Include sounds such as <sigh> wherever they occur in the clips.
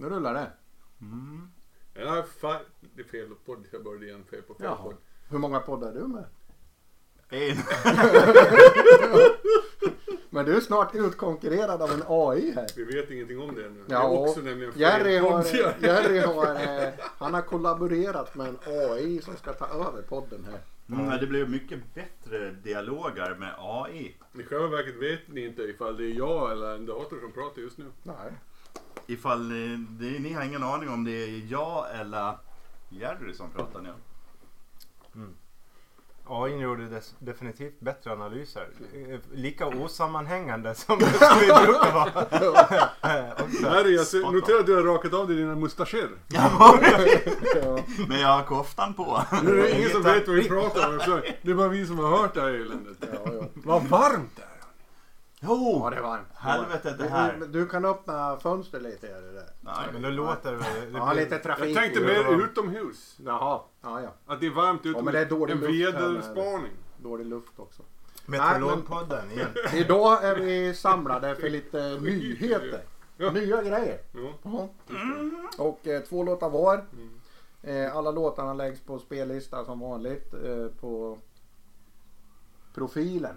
Nu rullar det. Mm. Ja, fan, det är fel podd. Jag började igen fel på fel Jaha. podd. Hur många poddar är du med? En. <laughs> Men du är snart utkonkurrerad av en AI här. Vi vet ingenting om det ännu. det Ja, är och också nämligen Jerry har. Jerry har, eh, han har kollaborerat med en AI som ska ta över podden här. Mm, det blev mycket bättre dialoger med AI. I själva verket vet ni inte ifall det är jag eller en dator som pratar just nu. Nej. Ifall ni, det, ni har ingen aning om det är jag eller Jerry som pratar nu. AI gjorde des- definitivt bättre analyser. Eh, Lika osammanhängande som det <laughs> brukar vara. <laughs> Jerry, jag noterar att du har rakat av dig dina mustascher. <laughs> Ja. Men jag har koftan på. Nu är det ingen som vet vad vi pratar om. Det är bara vi som har hört det här eländet. Ja, ja. Vad varmt det är. Jo! ja, det är varmt. Helvetet det här. Du, du kan öppna fönstret lite här. Det där. Men Nej. då låter det väl... det Ja, blir- lite trafik. Jag tänkte Ja, mer utomhus. Jaha, ja, ja. Att det är varmt Ja, utomhus. men det är dålig en luft här med- väderspaning. Dålig luft också. Meteorologpodden igen. Idag är vi samlade för lite <laughs> nyheter. Ja. Nya grejer. Ja. Jaha. Och eh, två låtar var. Eh, alla låtarna läggs på spellista som vanligt eh, på profilen.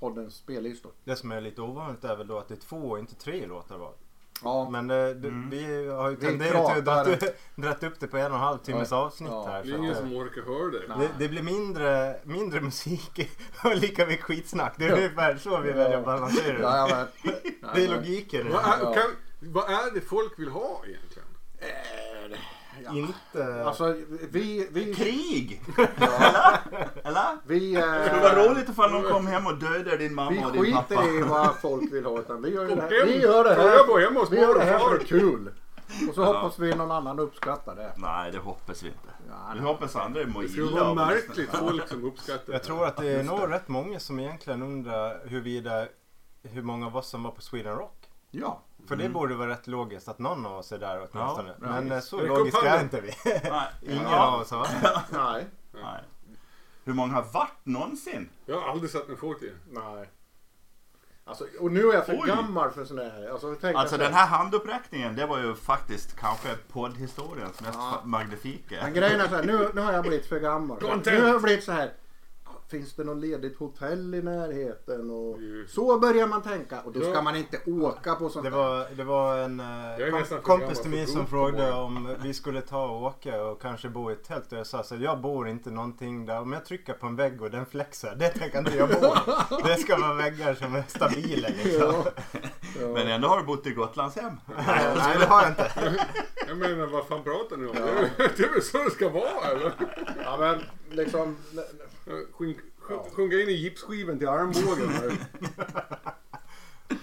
Hårdrockspoddens spellistor. Det som är lite ovanligt är väl då att det är två och inte tre låtar var. Ja, Men eh, det, Mm. vi har ju tenderat att pratar- dra, dratt upp det på en och en halv timmes Ja. avsnitt Ja. här. Det är ingen att, som orkar höra det. Det, det blir mindre, mindre musik <laughs> och lika mycket skitsnack. Det är ungefär så vi Ja. väljer att balansera det. <laughs> Det är logiken Vad det. är, kan, vad är det folk vill ha egentligen? Eh, ja. Inte... Alltså vi, vi, Krig! <laughs> ja, Eller? vi, Det eh, skulle vara roligt ifall någon kom hem och dödade din vi mamma och din pappa. skiter i vad folk vill ha utan vi gör, det här, vi gör det jag här, vi gör det här för kul. Och så Ja. hoppas vi någon annan uppskattar det. Nej, det hoppas vi inte. Ja, Vi hoppas andra mår Det skulle illa vara märkligt folk som uppskattar Jag det. tror att det är nog rätt många som egentligen undrar huruvida hur många av oss som var på Sweden Rock. Ja. För det borde vara rätt logiskt att någon av oss är där åtminstone. Ja, Men eh, så logiska är inte vi. Nej. <laughs> Ingen Ja. av oss har <laughs> Nej. Nej. Hur många har varit någonsin? Jag har aldrig satt min fot i. Nej. Alltså, och nu är jag för Oj. gammal för sådana här. Alltså, tänk Alltså den här handuppräckningen, det var ju faktiskt kanske poddhistoriens mest Ja. magnifika. Men grejen är så här, nu, nu har jag blivit för gammal. Content. Nu har jag blivit så här. Finns det något ledigt hotell i närheten? Och så börjar man tänka. Och då ska Ja. man inte åka på sånt Det var, det var en eh, kom, kompis till mig som frågade om vi skulle ta och åka och kanske bo i ett tält. Och jag sa så jag bor inte någonting där. Om jag trycker på en vägg och den flexar, det tänker inte jag bo <laughs> Det ska vara väggar som är stabila liksom. Ja. <laughs> Ja. Men ändå har du bott i Gotlandshem. <laughs> Nej, det har jag inte. Jag menar vad fan pratar ni om? Det, är, det är väl så det ska vara eller? ja men liksom. Sjunk, sjunk, sjunga in i gipsskiven till armbågen. <laughs>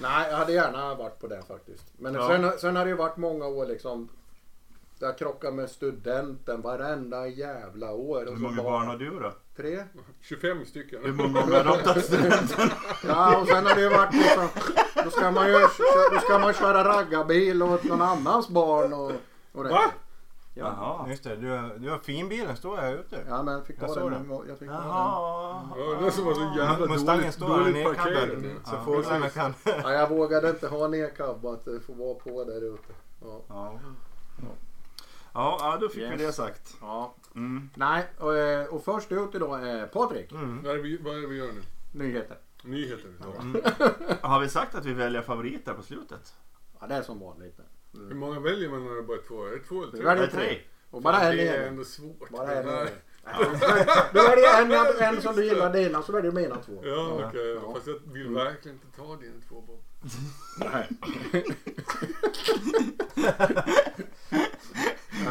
Nej jag hade gärna varit på det faktiskt. Men Ja. sen, sen har det ju varit många år liksom. Där jag krockar med studenten varenda jävla år. Hur många barn har du då? Tre. 25 Hur stycken. många gånger har tagit studenten? <laughs> Ja och sen har det ju varit liksom. Då ska man ju då ska man köra raggarbil åt någon annans barn och, och det. Va? Ja. Jaha. Just det, du, du har finbilen står här ute. Ja men jag fick ta Jag den. Jag fick ta den. Jaha. Ja, det som var så jävla Mustangen dåligt, står dåligt nedkabbad parkerad. så Ja, fåglarna kan... Ja, jag vågade inte ha nedkabbat. Det får vara på där ute. Ja. Ja. Ja, ja, då fick Yes. vi det sagt. ja. Mm. Nej, och, eh, och först ut idag är Patrik. Mm. Vad är, vi, vad är det vi gör nu? Nyheter. Nyheter. Ja. Mm. Har vi sagt att vi väljer favoriter på slutet? Ja, det är som vanligt. Hur många väljer man när det bara är två? Är det två eller tre? väljer Är det tre? Och bara en det är ändå svårt. Bara en nere. Du väljer en, en som du gillar dina så väljer du mina två. Ja, okej. Ja. Fast jag vill verkligen inte ta dina två Bob. Nej. <laughs>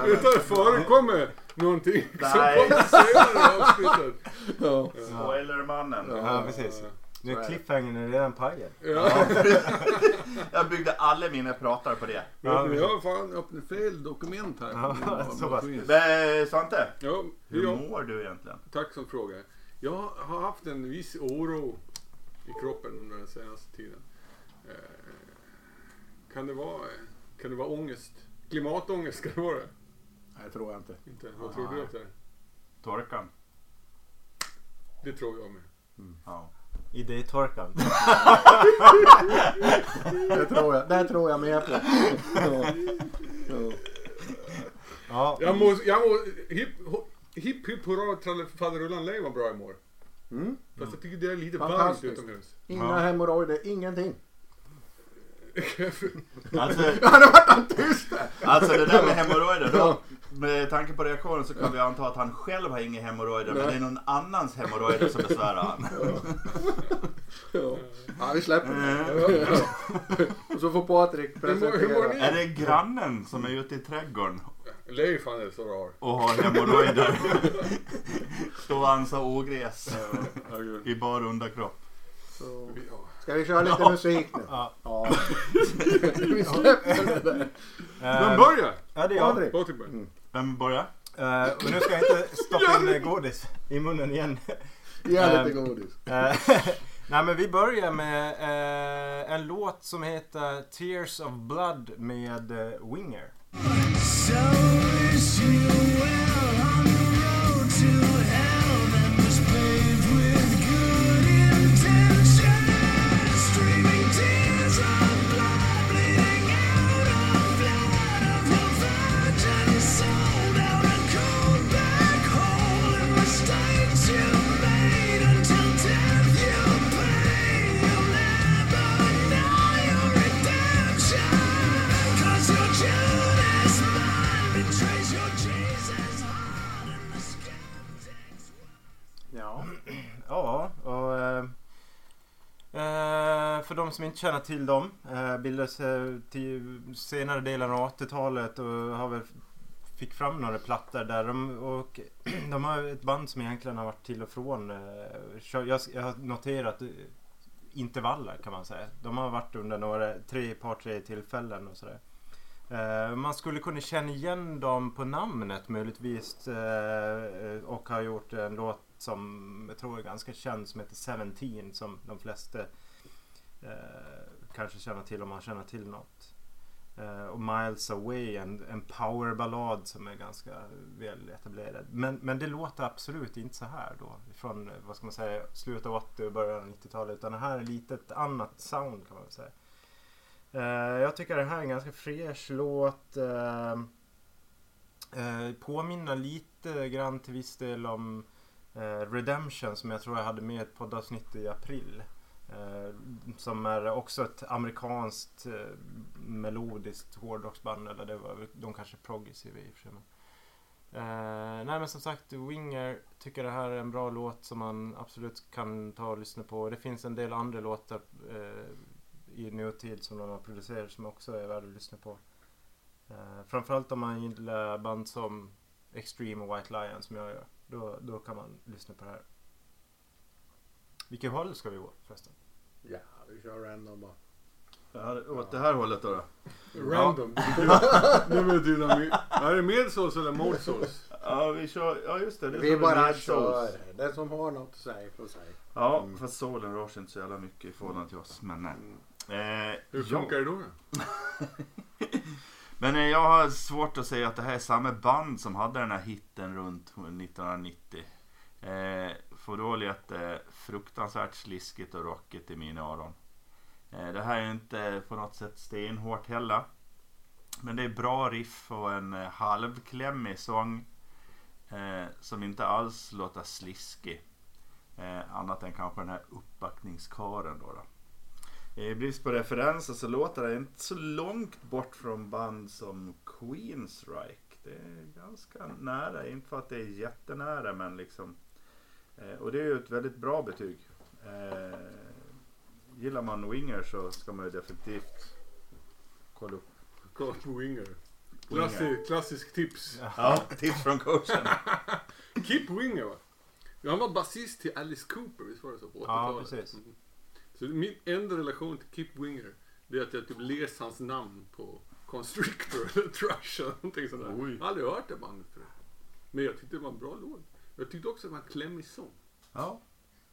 Utan det förekommer någonting som Nej. kommer senare i avsnittet. Ja. Spoilermannen. Ja, precis. Nu är cliffhangern redan pajad. Ja, <laughs> Jag byggde alla mina pratare på det. Ja, jag har fan öppnat fel dokument här. Ja, <laughs> så pass. Men, Svante, Ja, hur ja, mår du egentligen? tack som frågar. Jag har haft en viss oro i kroppen under den senaste tiden. Eh, Kan det vara, kan det vara ångest? Klimatångest, kan det vara det? Nej, tror jag inte. Inte? Vad tror du att det är? Torkan? Det tror jag med. Ja. Idétorkan. <laughs> Det tror jag, det tror jag med på. <laughs> Ja. Ja. Ja, Jag må, jag må, hipp, hipp hipp hurra trallefaderullan lej var bra i mål. Mm. Fast jag tycker det är lite varmt utomhus. Inga Ja. hemorrojder, ingenting. <laughs> Alltså, Ja, nu vart han tyst alltså det där med hemorrojder. Då, med tanke på reaktionen så kan vi anta att han själv har inga hemorrojder. Men det är någon annans hemorrojder som besvärar han. Ja. ja, vi släpper det. Ja. Och så får Patrik presentera. ni? Är det grannen som är ute i trädgården Leif han är så rar. och har hemorrojder? Står och ansar ogräs i bar underkropp. Så. Ska vi köra lite musik nu? ja. Ja. <laughs> vi släpper det där. Vem Eh, börjar? ja, det är jag. Patrik. Patrik börjar. Vem börjar? Eh, och nu ska jag inte stoppa in <laughs> eh, godis i munnen igen. Ge lite godis. <laughs> Eh, Nej men vi börjar med eh, en låt som heter Tears of Blood med eh, Winger. So som inte känner till dem, eh, bildades eh, till senare delen av 80-talet och har väl fick fram några plattor där de, och <clears throat> de har ett band som egentligen har varit till och från. Eh, jag, jag har noterat eh, intervaller kan man säga. De har varit under några, tre, par tre tillfällen och sådär. Eh, man skulle kunna känna igen dem på namnet möjligtvis och har gjort en låt som jag tror är ganska känd som heter Seventeen som de flesta Eh, kanske känner till om man känner till något. Eh, och Miles Away, en, en powerballad som är ganska väl etablerad. Men, men det låter absolut inte så här då. Från eh, vad ska man säga, slutet av 80 och början av 90-talet. Utan det här är lite ett annat sound kan man väl säga. Jag tycker det här är en ganska fräsch låt. Påminner lite grann till viss del om Redemption som jag tror jag hade med i ett poddavsnitt i april. Eh, som är också ett amerikanskt eh, melodiskt hårdrocksband. Eller det var, de kanske är progressiva i och för sig. men- Eh, nej men som sagt, Winger tycker det här är en bra låt som man absolut kan ta och lyssna på. Det finns en del andra låtar eh, i nutid som de har producerat som också är värda att lyssna på. Eh, framförallt om man gillar band som Extreme och White Lion som jag gör. Då, då kan man lyssna på det här. Vilket håll ska vi gå förresten? Ja, vi kör random bara. Ja, åt det här hållet då. då. Random. Det betyder mycket. Är det medsås eller motsås? Ja, vi kör. Ja, just det. det är Vi bara en kör. medsås. Den som har något att säga får säga. Ja, fast solen rör sig inte så jävla mycket i förhållande till oss. Men nej. Eh, Hur ja. funkar det då? <laughs> Men eh, jag har svårt att säga att det här är samma band som hade den här hitten runt 1990. Eh, för då lät det fruktansvärt sliskigt och rockigt i mina öron. Eh, det här är inte på något sätt stenhårt heller. Men det är bra riff och en eh, halvklämmig sång. Eh, som inte alls låter sliskig. Eh, annat än kanske den här uppbackningskören då. då. I brist på referenser så låter det inte så långt bort från band som Queensryche. Det är ganska nära, inte för att det är jättenära men liksom. Eh, och det är ju ett väldigt bra betyg. Eh, gillar man Winger så ska man ju definitivt kolla upp. Kolla på Winger. Klassi, klassisk tips. Ja, tips från coachen. <laughs> Kip Winger va? Ja, han var basist till Alice Cooper, visst var det så? På 80-talet? precis. Mm. Så min enda relation till Kip Winger, det är att jag typ läst hans namn på Constrictor eller Trash eller någonting sånt där. Oj. Jag har aldrig hört det bandet förut. Men jag tyckte det var en bra låt. Jag tyckte också att det var en klämmig sång. Ja.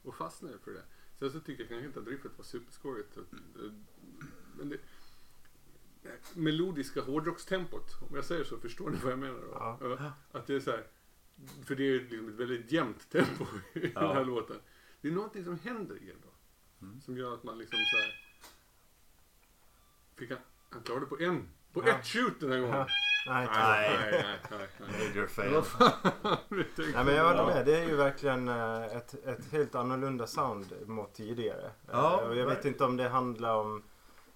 Och fastnade för det. Sen så tycker jag kanske inte att riffet var superskojigt. Eh, Men det, melodiska hårdrockstempot, om jag säger så förstår ni vad jag menar då? Ja. Ja, Att det är så här, för det är liksom ett väldigt jämnt tempo i den här låten. Det är någonting som händer i den då. Som gör att man liksom så här. Fick han, han klarade på en, på Ja. ett shoot den här gången. Ja. Nej, Nej, nej, nej, nej. Major fail. Nej men jag håller med. Det är ju verkligen eh, ett, ett helt annorlunda sound mot tidigare. Ja, Eh, och jag vet inte om det handlar om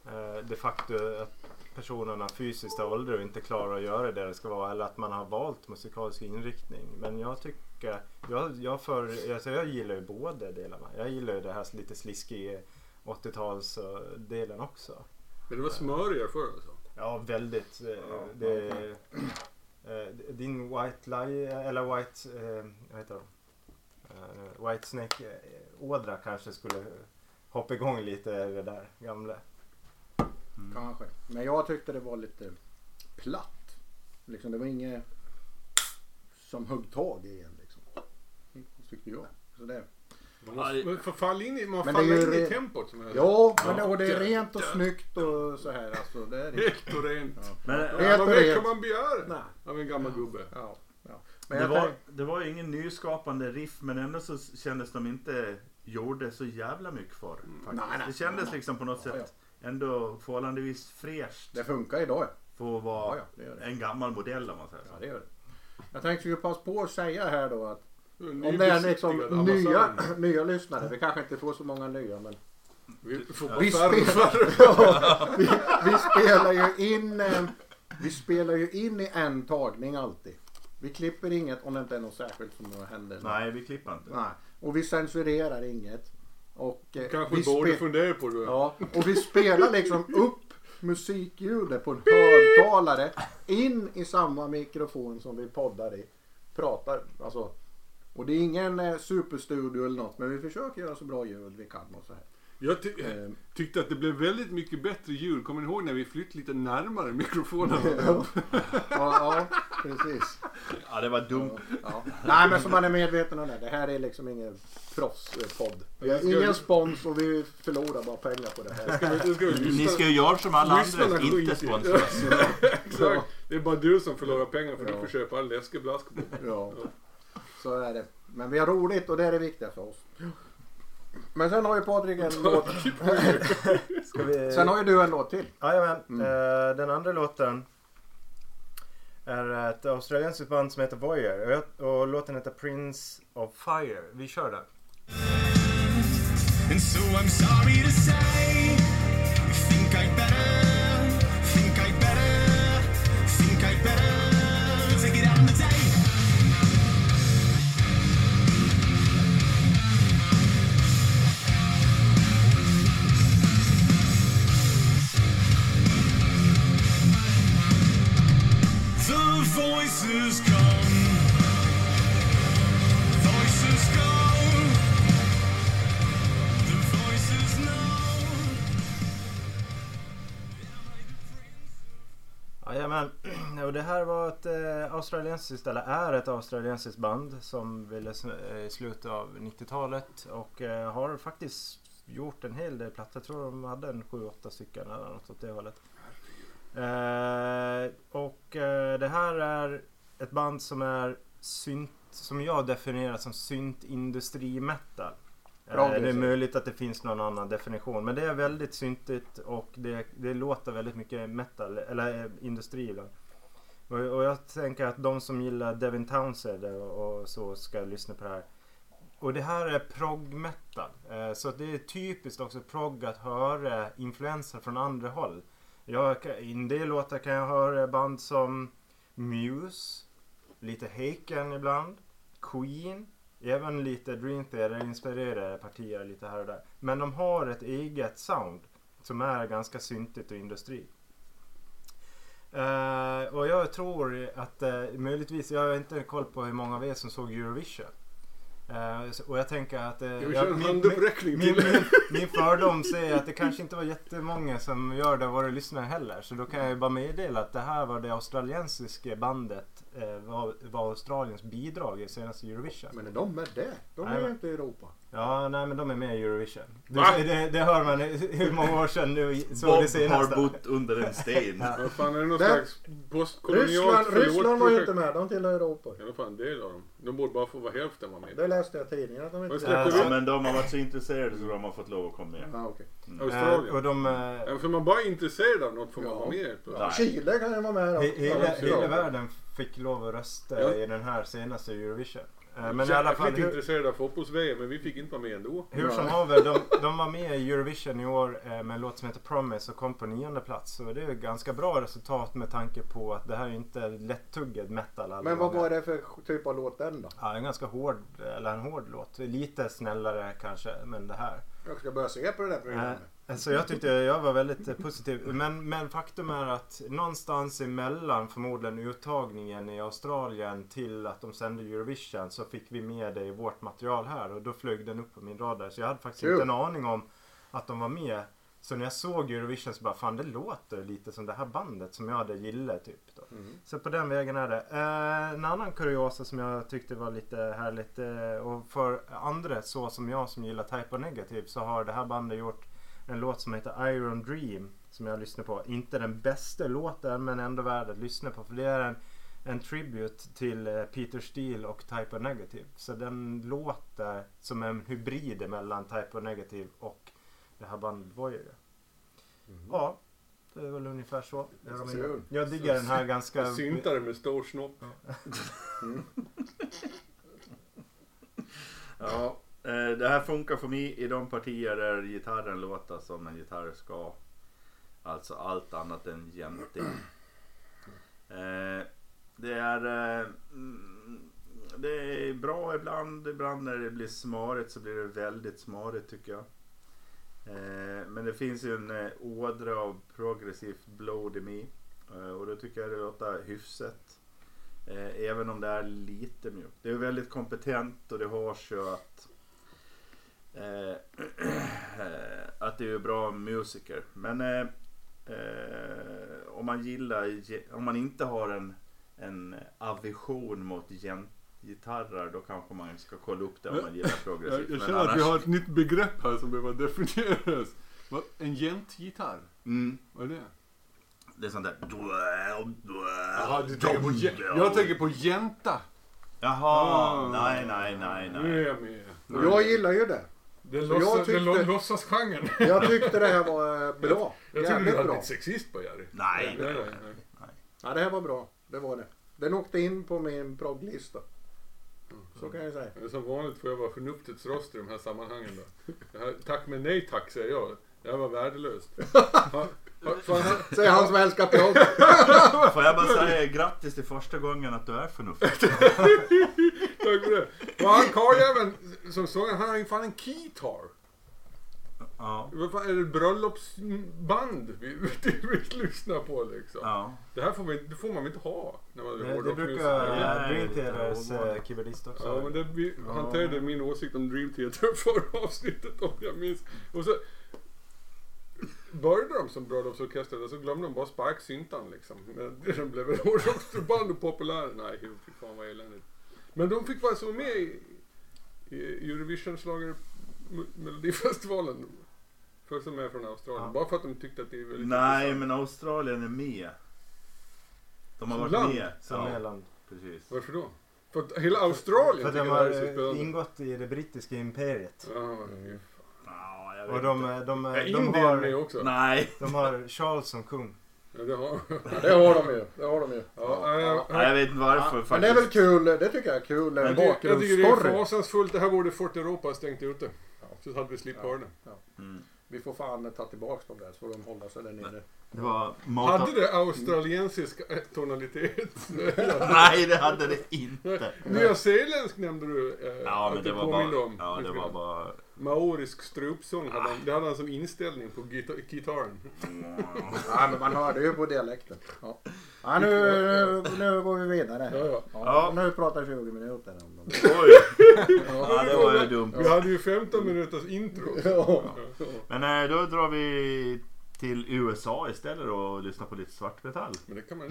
eh, det faktum att personerna fysiskt är åldrar och inte klarar att göra det det ska vara eller att man har valt musikalisk inriktning. Men jag tycker, jag, jag, för, alltså jag gillar ju båda delarna. Jag gillar ju det här lite sliskiga 80-talsdelen också. Men det var smörigare förr alltså. Ja, väldigt. eh, det, eh, din White Lie, eller White, eh, vad heter de? White Snake ådra kanske skulle hoppa igång lite det där gamla. Kanske. Men jag tyckte det var lite platt. Liksom, det var inget som högg tag i en. Liksom. Tyckte jag. Så det, Man, måste, man får falla in i, man Men faller det är in i tempot som är ja, men det, och det är Ja. rent och snyggt och så här. Alltså, det är helt och rent. Ja. Men Ja, vad mer kan man begära Nej. av en gammal gubbe? Ja, ja. Men det var, tänk- det var ju ingen nyskapande riff men ändå så kändes de inte gjorde så jävla mycket för. faktiskt. Nej, nej. det kändes Nej. liksom på något Ja, sätt ändå förhållandevis fräscht det funkar idag. för att vara Ja, ja, det det. en gammal modell om man säger Ja, så. det gör det. Jag tänkte ju passa på att säga här då att om det är liksom nya, <laughs> nya lyssnare. Vi kanske inte får så många nya men Vi vi, spelar, <laughs> ja, vi, vi spelar ju in eh, Vi spelar ju in i en tagning alltid. Vi klipper inget om det inte är något särskilt som händer. Nej, vi klipper inte. Nej. Och vi censurerar inget. Och, eh, Kanske vi borde fundera på det. Ja, och vi spelar liksom upp musikljudet på en högtalare in i samma mikrofon som vi poddar i. Pratar, alltså. Och det är ingen eh, superstudio eller något men vi försöker göra så bra ljud vi kan och så här. Jag ty Eh, tyckte att det blev väldigt mycket bättre ljud. Kommer ni ihåg när vi flyttade lite närmare mikrofonen? ja, ja, precis. Ja, det var dumt. Ja. Nej men så man är medveten om det. Det här är liksom ingen proffspodd. Vi har ingen spons och vi förlorar bara pengar på det här. Ska vi, det ska vi Ni ska ju göra som alla andra, inte sponsras. Exakt. Det är bara du som förlorar pengar för Ja. du får köpa all läskeblask. Ja, så är det. Men vi har roligt och det är det viktiga för oss. Men sen har ju Patrik en låt. Ska vi... Sen har ju du en låt till. Jajamän. Mm. Eh, den andra låten är ett australiensiskt band som heter Voyager och, och låten heter Prince of Fire. Vi kör den. Australiensiskt, eller är ett australiensiskt band som bildades eh, i slutet av 90-talet och eh, har faktiskt gjort en hel del plattor. Jag tror de hade en 7-8 stycken eller något åt det hållet. Eh, och det här är ett band som är synt, som jag definierar som synt-industri-metal. Eh, det är möjligt att det finns någon annan definition men det är väldigt syntigt och det, det låter väldigt mycket metal eller industri ibland. Och, och jag tänker att de som gillar Devin Townsend och, och så ska lyssna på det här. Och det här är prog metal. Eh, så det är typiskt också prog att höra influenser från andra håll. Jag, I en del låtar kan jag höra band som Muse, lite Haken ibland, Queen, även lite Dream Theater inspirerade partier lite här och där. Men de har ett eget sound som är ganska syntigt och industri. Eh, och jag tror att uh, möjligtvis, jag har inte koll på hur många av er som såg Eurovision. Så- och jag tänker att... eh, Jag jag- min- min, min, min fördom säger att det kanske inte var jättemånga som gör det våra lyssnare heller. Så då kan jag ju bara meddela att det här var det australiensiska bandet eh, var, var Australiens bidrag i senaste Eurovision. Men är de med det? De är Nej, ju inte i Europa. Ja, nej men de är med i Eurovision. Det, Va? det, det hör man hur många år sedan nu såg Bob det senaste. har bott under en sten. <laughs> Vad fan är det någon Det- slags postkolonialt Ryssland, Ryssland var ju inte med, de tillhör Europa. Alla fall en del av dem. De borde bara få vara hälften var med. Det läste jag i tidningen att de Vad inte Alltså, Ja, vi? men de har varit så intresserade så de har fått lov att komma med. Ja, okej. Eh, Australien. och de, Ja, för man bara är intresserad av något får man Ja. vara med. Nej. Chile kan ju vara med hela, Ja, hela ja. världen fick lov att rösta Ja. i den här senaste Eurovision. Eh, men i alla fall, hur, intresserad av fotbolls-VM men vi fick inte vara med ändå. hur som haver, de, de var med i Eurovision i år eh, med en låt som heter Promise och kom på nionde plats. Så det är ju ganska bra resultat med tanke på att det här är inte lätttuggad metal alla Men vad gånger. var det för typ av låt den då? Ja, en ganska hård, eller en hård låt. Lite snällare kanske, men det här. Jag ska börja se på det där programmet. Eh, Så jag tyckte jag var väldigt eh, positiv. Men, men faktum är att någonstans emellan förmodligen uttagningen i Australien till att de sände Eurovision så fick vi med det i vårt material här och då flög den upp på min radar. Så jag hade faktiskt Kul. inte en aning om att de var med. Så när jag såg Eurovision så bara fan det låter lite som det här bandet som jag hade gillat typ. Då. Mm. Så på den vägen är det. Eh, en annan kuriosa som jag tyckte var lite härligt eh, och för andra så som jag som gillar Type of Negative så har det här bandet gjort en låt som heter Iron Dream som jag lyssnar på. Inte den bästa låten men ändå värd att lyssna på för det är en, en tribute till eh, Peter Steele och Type of Negative. Så den låter som en hybrid mellan Type of Negative och det här bandet Voyager. Ja, det är väl ungefär så. Kul. Jag diggar den här ganska... Syntare med stor snopp. Ja, <laughs> eh, Eh, det här funkar för mig i de partier där gitarren låter som en gitarr ska. Alltså allt annat än jämting. Eh, det är eh, det är bra ibland. Ibland när det blir smarigt så blir det väldigt smarigt tycker jag. Men det finns ju en ådra av progressivt blod i mig. Och då tycker jag det låter hyfsat. Även om det är lite mjukt. Det är väldigt kompetent och det hörs ju att eh, <clears throat> att det är bra musiker. Men eh, eh, om man gillar, om man inte har en, en aversion mot gitarrer då kanske man ska kolla upp det om man gillar Jag, progressivt. jag Men känner att vi annars- har ett nytt begrepp här som behöver definieras. En jäntgitarr? Mm, Vad är det? det är sånt där. Jaha, du tänker på jag tänker på jänta. Jaha, Ah. nej, nej, nej, nej. jag jag gillar ju det. Den, jag låtsas, tyckte- den lå- låtsasgenren. Jag tyckte det här var eh, bra. Jag trodde du Jävligt hade bra. blivit sexist på Jerry. Nej, Nej, nej, nej, nej. nej. Ja, det här var bra. Det var det. Den åkte in på min progglista. Så kan jag säga. Men Som vanligt får jag vara förnuftets röst i de här sammanhangen då. Här, tack men nej tack säger jag. Det här var värdelöst. <laughs> Säger han som älskar progg. Får jag bara säga grattis till första gången att du är förnuftig. <laughs> tack för det. Och han karljäveln som såg han har ju fan en keytar. Ja. Vad fan är det bröllopsband vi, vi, vi lyssnar på liksom? Ja. Det här får, vi, det får man väl inte ha när man Det, det brukar Nej, Dream är Theaters eh, keyboardist också. Ja, men det, vi hanterade min åsikt om Dream Theater <laughs> förra avsnittet om jag minns. Och så började de som bröllopsorkester och så glömde de bara sparksyntan liksom. <laughs> Men De blev ett hårdrocksband och populära. Nej, fy fan vad eländigt. Men de fick vara så med i, i Eurovision slager Melodifestivalen. För som är från Australien. Ja. Bara för att de tyckte att det är väldigt Nej, intressant. men Australien är med. De har Som varit land? med. Som Ja, Irland. precis. Varför då? För att hela Australien För att tycker de det här är har så eh, spännande. ingått i det brittiska imperiet. Ja, Ja, jag vet Och de, eh, de, är de, de, Indien med har, också? Nej. de har Charles som kung. Ja, det har <laughs> Det har de ju. Det har de ju. Ja, ja, jag vet inte varför Men faktiskt. det är väl kul. Det tycker jag är kul. Jag En tycker, jag tycker det är fasansfullt. Det här borde Fort Europa stängt ute. Så hade vi slippt Ja. höra det. Mm. Vi får fan ta tillbaka dem där så får de hålla sig där nere. Det var mat Hade det australiensisk eh, tonalitet? <laughs> Nej, det hade det inte. Nya Zeeländsk nämnde du eh, Ja, att men du det var påminde bara... om. Ja, det var bara... Maorisk strupsång hade han, det hade han som inställning på gita- gitarren. Ja, men man hörde ju på dialekten. Ja. Ja, nu, nu, nu går vi vidare. Ja, ja. Ja, Nu pratar vi 20 minuter om dem. Oj! Ja, det var ju dumt. Vi hade ju 15 minuters intro. Ja. Ja. Men eh, då drar vi till USA istället och lyssnar på lite svartmetall. Men det kan man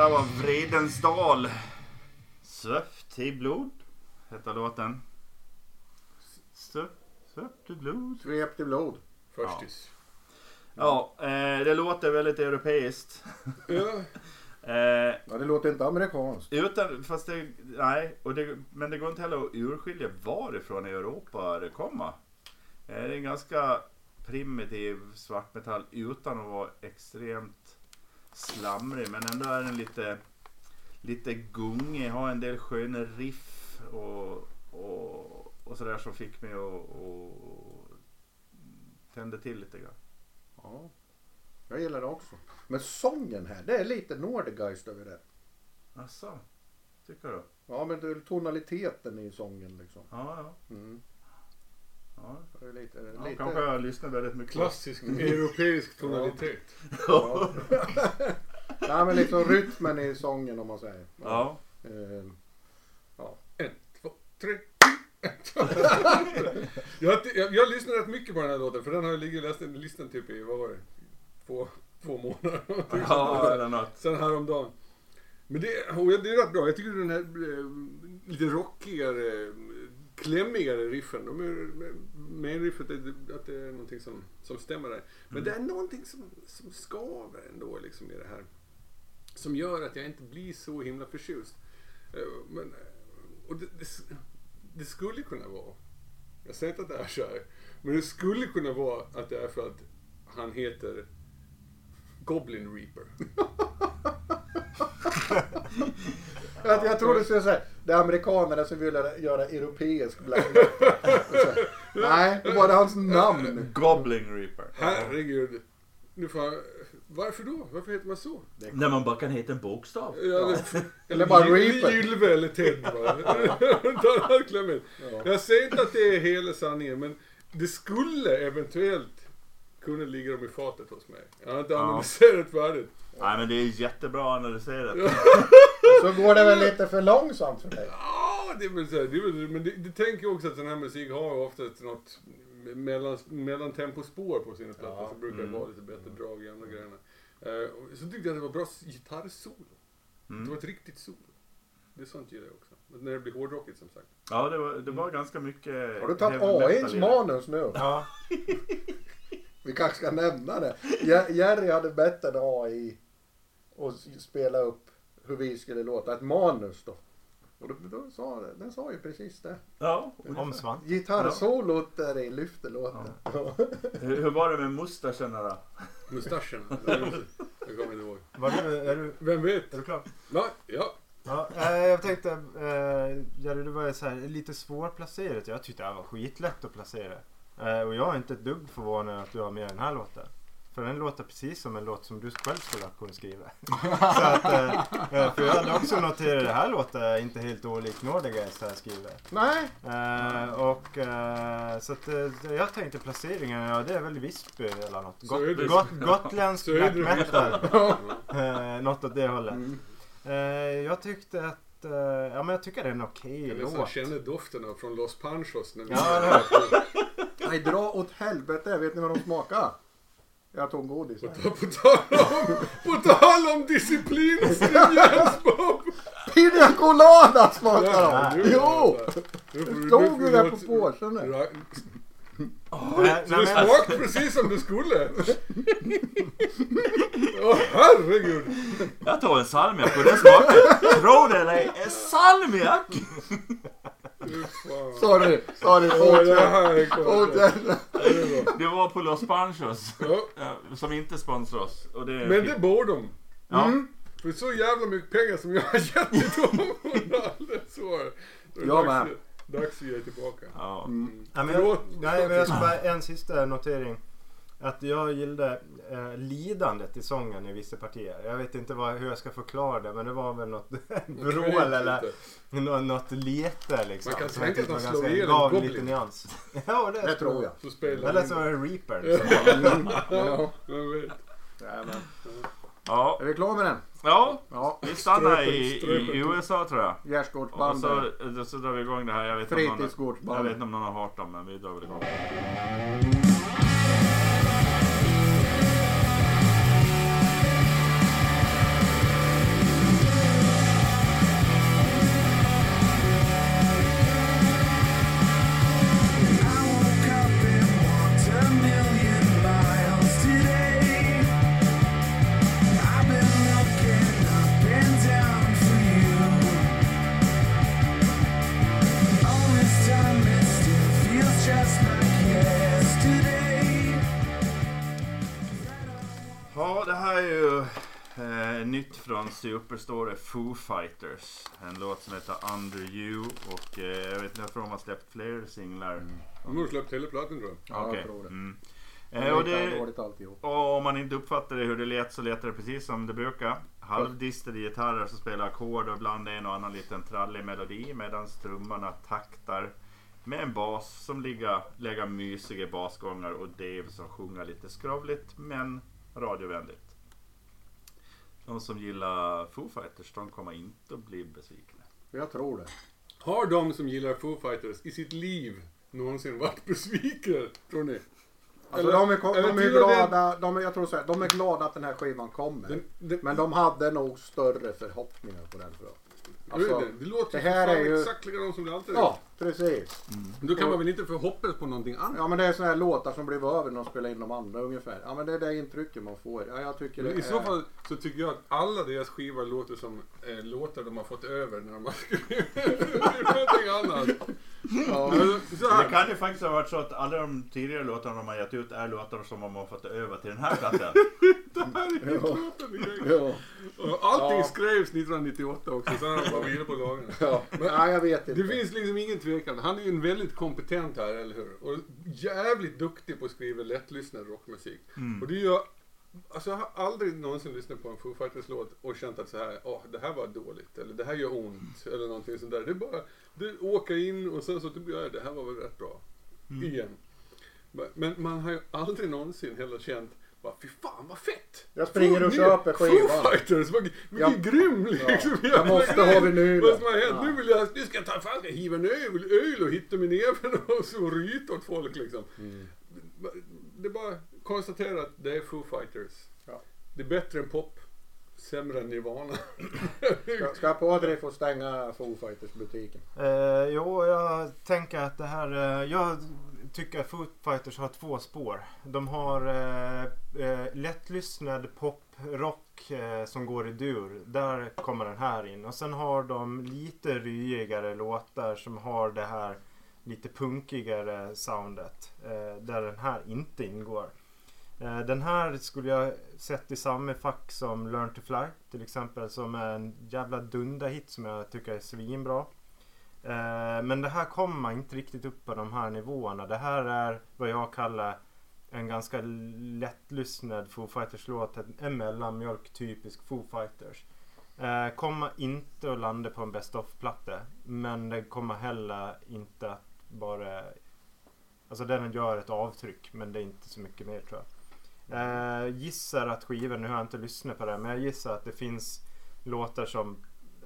där var Vredensdal. Svöft i blod hette låten. Svöft i blod. Svept i blod. Förstis. Ja, eh, det låter väldigt europeiskt. Ja. <laughs> Eh, Ja, det låter inte amerikanskt. utan, fast det, nej, och det, men det går inte heller att urskilja varifrån i Europa det kommer. Eh, det är en ganska primitiv svartmetall utan att vara extremt slamrig. Men ändå är den lite, lite gungig, har en del sköna riff och, och, och sådär som fick mig att och, tända till lite grann. Ja. Jag gillar det också. Men sången här, det är lite Nordegeist över det. Asså, tycker du? Ja, men det är tonaliteten i sången liksom. Ja, ja. Mm. Ja. Lite, ja lite... Kanske jag lyssnar väldigt mycket. Klassisk europeisk tonalitet. Ja. <laughs> Nej, men liksom rytmen i sången om man säger. Ja. Eh, ja. En, två, tre. <laughs> jag, jag, jag lyssnar rätt mycket på den här låten för den har ju ligger i listan, listan typ i, vad var det? Två, två månader. Ja, eller något. Sen häromdagen. Men det, och det är rätt bra. Jag tycker den här lite rockigare, klämmigare riffen. De är, med riffet är att det är någonting som, som stämmer där. Men det är någonting som, som skaver ändå liksom i det här. Som gör att jag inte blir så himla förtjust. Eh, Men, eh, och det, det, det skulle kunna vara, jag säger inte att det är så här, men det skulle kunna vara att det är för att han heter Goblin Reaper. <laughs> Jag, jag trodde du skulle säga det är amerikanerna som vill göra europeisk black Nej, det var det hans namn. Goblin Reaper. Herregud. Nu får jag, varför då? Varför heter man så? När man bara kan heta en bokstav. Ja. Eller bara Gy- Reaper. Ylve eller Ted bara. <laughs> Jag säger inte att det är hela sanningen men det skulle eventuellt kunna ligga dem i fatet hos mig. Jag har inte Ja. analyserat färdigt. Nej men det är jättebra analyserat. Så går det väl lite för långsamt för dig. Ja, det är väl så det är väl, men det, det tänker jag också att sån här musik har ju oftast något mellan, mellantempospår på sina plattor. Ja. Så brukar det Mm. vara lite bättre drag i andra grejerna. Eh, och så tyckte jag att det var bra gitarrsolo. Det Mm. var ett riktigt solo. Det är sånt gillar jag också. Men när det blir hårdrockigt som sagt. Ja det var, det var ganska mycket Har du tagit AIns det. manus nu? Ja, Vi kanske ska nämna det. Jer- Jerry hade bett en AI och s- spela upp hur vi skulle låta. Ett manus då. Och då, då sa det, den sa ju precis det. Ja. om svant. Gitarrsolot där i lyfter låten. <laughs> Hur, hur var det med mustascherna då? Mustaschen. <laughs> jag kommer inte ihåg. Var du, är, du, Vem vet? är du klar? Ja, ja. Ja, eh, jag tänkte, eh, Jerry du var så här, lite svårplacerat. Jag tyckte det var skitlätt att placera. Eh, och jag är inte ett dugg förvånad att du har med den här låten. För den låter precis som en låt som du själv skulle ha kunnat skriva. <laughs> så att, eh, för jag hade också noterat det här låter inte helt olikt Nordegeist här skriver. Nej, Eh, och eh, så att eh, jag tänkte placeringen, ja det är väl Visby eller något. Got, got, gotländsk black metal. <laughs> Eh, något åt det hållet. Mm. Eh, jag tyckte att, eh, ja men jag tycker det är en okej Jag nästan låt. känner doften av från Los Panchos. När vi Ja, nej dra åt helvete. Vet ni vad de smakar? Jag tog godis. På, ta- på, tal om, på tal om disciplin och stringens Bob! Pina colada smakar de! nu- Jo! Nu Det du- stod nu ju där på påsen Nej, Så nej, det men, smakade precis som det skulle. Åh herregud. Jag tog en salmiak och den smakade, tro det eller ej, en salmiak! Sorry, sorry. Fortsätt. Det är bra. Det var på Los Panchos. Ja, ja, Som inte sponsrar oss. Och det är men det borde de. Ja. Mm. För så jävla mycket pengar som jag har gett till dem <laughs> under alldeles år. Jag dags- med. Dags att ge tillbaka. Ja. Mm. nej, men jag, nej, men jag ska bara en sista notering. Att jag gillade eh, lidandet i sången i vissa partier. Jag vet inte vad, hur jag ska förklara det men det var väl något <laughs> vrål eller något, något lete liksom. Man kan tänka tyckte att de slår ganska- ihjäl en gav goblin. lite nyans. <laughs> ja det, Det tror jag. Så Eller så var det Reaper. Liksom. <laughs> Ja, vem vet. Jajamän. Ja. Är vi klara med den? ja, Ja. vi stannar i, i, Ströpen. i USA tror jag. Och Gärdsgårdsband. så, så drar vi igång det här. Jag vet, inte om någon, jag vet inte om någon har hört dem men vi drar väl igång. Ju eh, nytt från Superstore Foo Fighters. En låt som heter Under You och eh, jag vet inte varför de har släppt fler singlar. De har släppt hela plattan tror jag. Ja, Okej. jag tror det. Mm. Eh, och, är det, och om man inte uppfattade hur det lät så lät det precis som det brukar. Halvdistade gitarrer som spelar ackord och ibland en och annan liten trallig melodi medan trummorna taktar med en bas som ligger, lägger mysiga basgångar och Dave som sjunger lite skrovligt men radiovänligt. De som gillar Foo Fighters de kommer inte att bli besvikna. Jag tror det. Har de som gillar Foo Fighters i sitt liv någonsin varit <laughs> besvikna, tror ni? Alltså Eller- de är, eller de glada, de är, jag tror så här, de är glada att den här skivan kommer. Den, den, Men de hade nog större förhoppningar på den tror jag. Alltså, det, det låter det här är ju- exakt likadant som det alltid är. ja, precis. Då kan man väl inte få hoppas på någonting annat? Ja men det är såna här låtar som blev över när de spelade in de andra ungefär. Ja men det är det intrycket man får. Ja, jag tycker det I är... så fall så tycker jag att alla deras skivor låter som eh, låtar de har fått över när de har <laughs> skrivit någonting annat. Ja, Det kan ju faktiskt ha varit så att alla de tidigare låtarna de har gett ut är låtar som de har fått över till den här plattan. <laughs> Det här är helt Ja. ja, Allting Ja. skrevs 1998 också, sen har de bara vilat på lagen. ja. Nej jag vet inte. Det finns liksom ingen tvekan. Han är ju en väldigt kompetent här, eller hur? Och jävligt duktig på att skriva lättlyssnad rockmusik. Och det gör... Alltså jag har aldrig någonsin lyssnat på en Foo Fighters-låt och känt att så här, åh, det här var dåligt, eller det här gör ont, eller någonting sånt där. Det är bara, det åker in och sen så typ, ja, det här var väl rätt bra. Igen. Men man har ju aldrig någonsin heller känt, bara, fy fan vad fett! Jag springer och Foo- köper Foo skivan. Fighters, vad- vilken Ja. grym liksom! Ja, jag måste ha vinylen. Vad som har hänt? Ja. Nu vill jag, nu ska jag ta, fan ska jag hiva en öl, öl och hitta min näven och så ryta åt folk liksom. Mm. Det är bara konstatera att det är Foo Fighters. Ja. Det är bättre än pop, sämre än Nirvana. Ska, ska Podre få stänga Foo Fighters butiken? Eh, jo, jag tänker att det här... Eh, jag tycker att Foo Fighters har två spår. De har eh, eh, lättlyssnad pop-rock eh, som går i dur. Där kommer den här in. Och sen har de lite ryigare låtar som har det här lite punkigare soundet. Eh, där den här inte ingår. Eh, den här skulle jag sett i samma fack som Learn to Fly till exempel. Som är en jävla dunderhit som jag tycker är svinbra. Eh, men det här kommer inte riktigt upp på de här nivåerna. Det här är vad jag kallar en ganska lättlyssnad Foo Fighters-låt. En mellanmjölk typisk Foo Fighters. Eh, kommer inte att landa på en Best of-platta. Men det kommer heller inte att bara... Alltså den gör ett avtryck men det är inte så mycket mer tror jag. Eh, gissar att skivan, nu har jag inte lyssnat på det, men jag gissar att det finns låtar som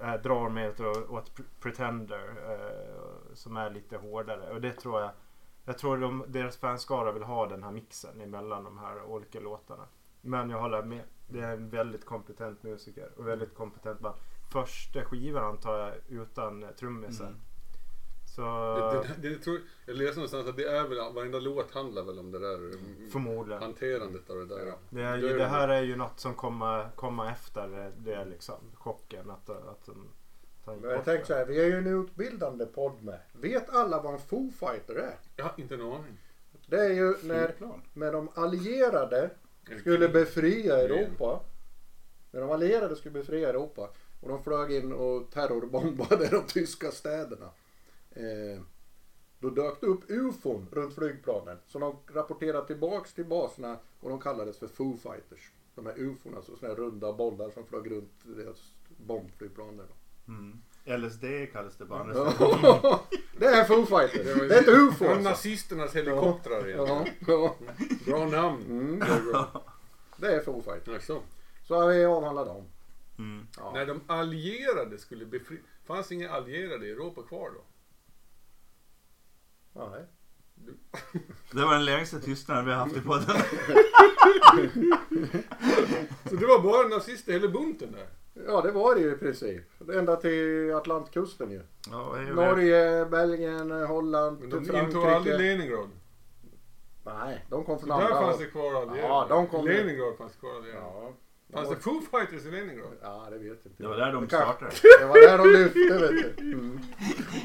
eh, drar mig åt, åt Pretender eh, som är lite hårdare. Och det tror jag, jag tror de, deras fanskara vill ha den här mixen emellan de här olika låtarna. Men jag håller med. Det är en väldigt kompetent musiker och väldigt kompetent band. Första skivan antar jag utan trummisen. Mm. Så Det, det, det, tror, jag läste någonstans att det är väl, varenda låt handlar väl om det där förmodligen. hanterandet av det där. Ja. Det, är, det här är ju något som kommer komma efter det liksom. Chocken att, att de tar Men jag tänkte så här, vi är ju en utbildande podd med. Vet alla vad en Foo Fighter är? Har inte en aning. Det är ju när, när de allierade skulle befria Europa. När de allierade skulle befria Europa och de flög in och terrorbombade de tyska städerna. Eh, då dök det upp ufon runt flygplanen. Så de rapporterade tillbaks till baserna och de kallades för Foo Fighters. De här ufon, alltså såna här runda bollar som flög runt deras bombflygplan där. då. Mm. LSD kallas det på andra Ja. <laughs> det är Foo Fighters. Det är ett ufo alltså. nazisternas helikoptrar. Ja, ja. Bra namn. Mm. Det är <laughs> Foo Fighters. Jaså. Så har vi avhandlat dem. Mm. Ja. När de allierade skulle befria... Fanns inga allierade i Europa kvar då? Nej. Det var den längsta tystnaden vi har haft i podden. <laughs> Så det var bara nazister hela bunten där? Ja det var det ju i princip. Ända till Atlantkusten ju. Ja, Norge, Belgien, Holland, Men de till intog aldrig Frankrike. Leningrad. Nej, de kom från Där andra fanns det kvar allierade. Ja, de kom- Leningrad fanns det kvar allierade. Ja. Fanns det Foo Fighters i Leningrad? Ja, det vet jag inte. Det var där de startade. <laughs> Det var där de lyfte vet du. Mm.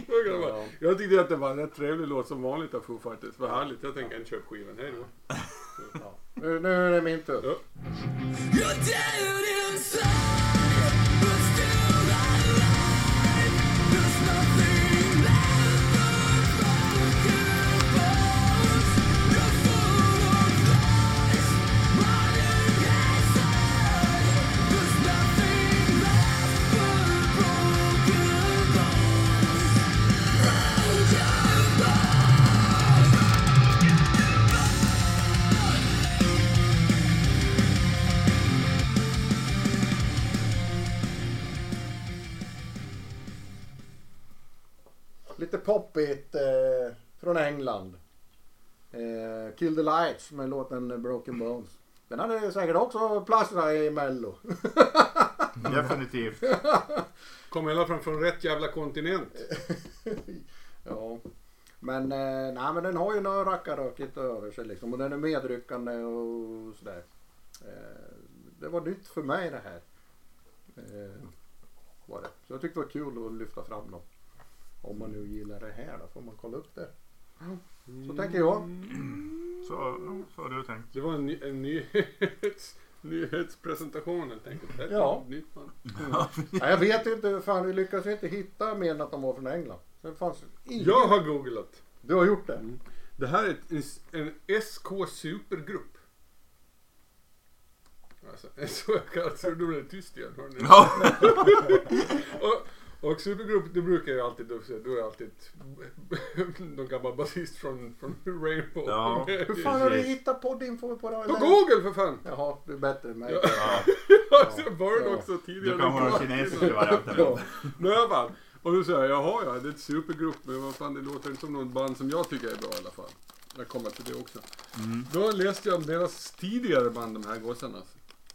<laughs> Ja. Jag tyckte att det var en rätt trevlig låt som vanligt av Foo Fighters. Vad härligt. Jag tänker en köp skivan. Hej då. Ja. Nu, nu är det min tur. Ja. Lite poppigt eh, från England. Eh, Kill the Lights med låten Broken Bones. Den hade säkert också platsat i Mello. <laughs> Definitivt. <laughs> Kom hela fram från rätt jävla kontinent. <laughs> ja. Men, eh, nej, men den har ju några rackarrökigt över sig liksom. Och den är medryckande och sådär. Eh, det var nytt för mig det här. Eh, var det. Så jag tyckte det var kul att lyfta fram dem. Om man nu gillar det här då får man kolla upp det. Så tänker jag. Så, så har du tänkt. Det var en, ny, en nyhets, <laughs> nyhetspresentation helt enkelt. Det är Ja. ett nytt man. Nej, jag vet inte, fan vi lyckas inte hitta mer än att de var från England. Det fanns ingen... Jag har googlat. Du har gjort det? Det här är ett, en, en SK supergrupp. Alltså, <laughs> så jag det, då blir det tyst igen. hör ni? Ja. <laughs> och, och supergrupp, det brukar jag alltid, då, då är alltid <laughs> någon gammal basist från, från Rainbow. Ja. <laughs> Hur fan har du hittat poddinfo på det? På Google för fan! Jaha, du är bättre än mig. Ja. Ja, Alltså, jag började Ja. också du tidigare. kan vara den kinesiska varianten. <laughs> Ja. Nu. Och då säger jag, jaha ja, det är ett supergrupp, men vad fan det låter inte som något band som jag tycker är bra i alla fall. Jag kommer till det också. Mm. Då läste jag om deras tidigare band, de här gossarna.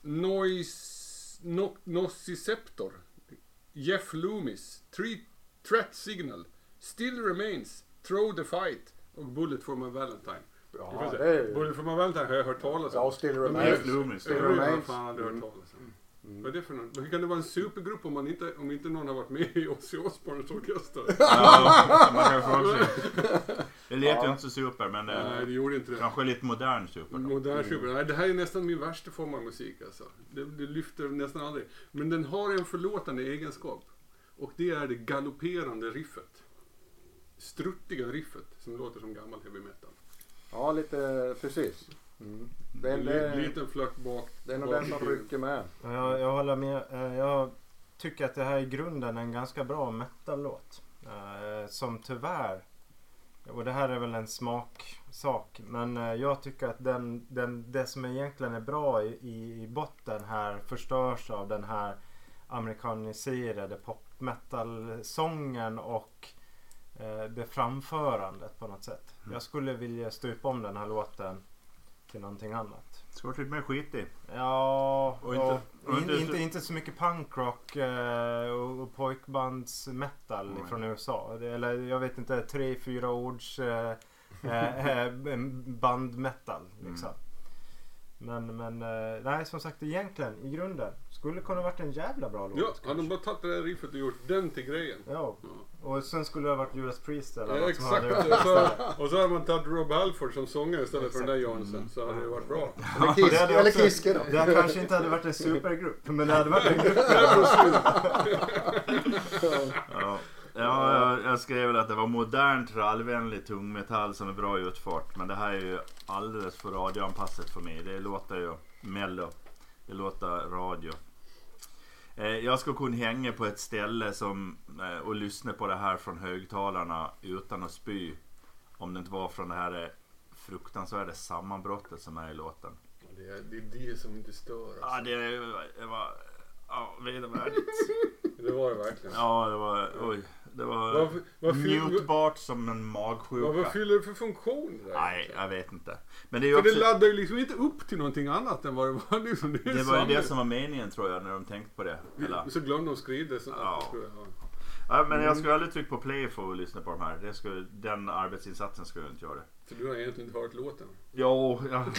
Noise... No, Nociceptor. Jeff Loomis. Three Threat Signal. Still Remains. Throw the Fight. Och Bullet for my Valentine. Ja, Ska vi se. det är Bullet for my Valentine har jag hört talas om. Ja, Still Remains. Jeff Loomis. Still Remains. fan hade hört Mm. talas om. Vad är det för något? Hur kan det vara en supergrupp om, man inte, om inte någon har varit med i Ozzy Osbournes orkester? <laughs> Ja, man kan. <laughs> Det lät ju Ja. inte så super men Nej, eh, det gjorde inte det. kanske lite modern super. då. Modern super. Nej, det här är nästan min värsta form av musik alltså. Det, det lyfter nästan aldrig. Men den har en förlåtande egenskap. Och det är det galopperande riffet. Struttiga riffet som låter som gammal heavy metal. Ja, lite precis. Mm. Det, är, En det, li- liten flört bak. det är nog den som rycker med. Ja, Jag, jag håller med. Eh, Jag tycker att det här i grunden är en ganska bra metal-låt. Eh, Som tyvärr, och det här är väl en smaksak, men eh, jag tycker att den, den, det som egentligen är bra i, i, i botten här förstörs av den här amerikaniserade pop metal-sången och eh, det framförandet på något sätt. Mm. Jag skulle vilja stupa om den här låten till någonting annat. Ska vara lite mer skitig. Ja, Och inte- och inte, inte- inte, inte så mycket punkrock eh, och, och pojkbandsmetal Nej. från USA. Det, eller jag vet inte, tre, fyra ords eh, eh, <laughs> eh, bandmetal liksom. Men, men eh, nej som sagt egentligen i grunden skulle kunna varit en jävla bra låt. Ja, kanske. hade de bara tagit det där riffet och gjort den till grejen. ja. Ja. Och sen skulle det ha varit Judas Priest eller Ja, exakt. hade Och så, och så hade man tagit Rob Halford som sångare istället för den där Jansen. Så hade det varit bra. Eller, Kiss, det hade eller Kiske då. Det kanske inte hade varit en supergrupp men det hade varit en grupp. Ja. <laughs> Ja, jag, jag skrev väl att det var modern trallvänlig tungmetall som är bra utfart. Men det här är ju alldeles för radioanpassat för mig. Det låter ju mello. Det låter radio. Eh, jag skulle kunna hänga på ett ställe som, eh, och lyssna på det här från högtalarna utan att spy. Om det inte var från det här eh, fruktansvärda sammanbrottet som är i låten. Det är, det är det som inte stör. Ja, Alltså. det, det var ja, vedervärdigt. <laughs> Det var det verkligen. Ja, det var, oj. Det var vad, fyll, njutbart som en vad, vad magsjuka. fyller det för funktion? Där? Nej, jag vet inte. Men det är ju För det också, laddar ju liksom inte upp till någonting annat än vad det var. Liksom, <laughs> det det var ju det som var meningen tror jag när de tänkte på det. Eller, Så glömde de skriva det. Så, Ja. tror jag, ja. ja, men jag skulle aldrig trycka på play för att lyssna på de här. Det skulle, den arbetsinsatsen skulle jag inte göra. För du har egentligen inte hört låten. Jo, jag, <laughs>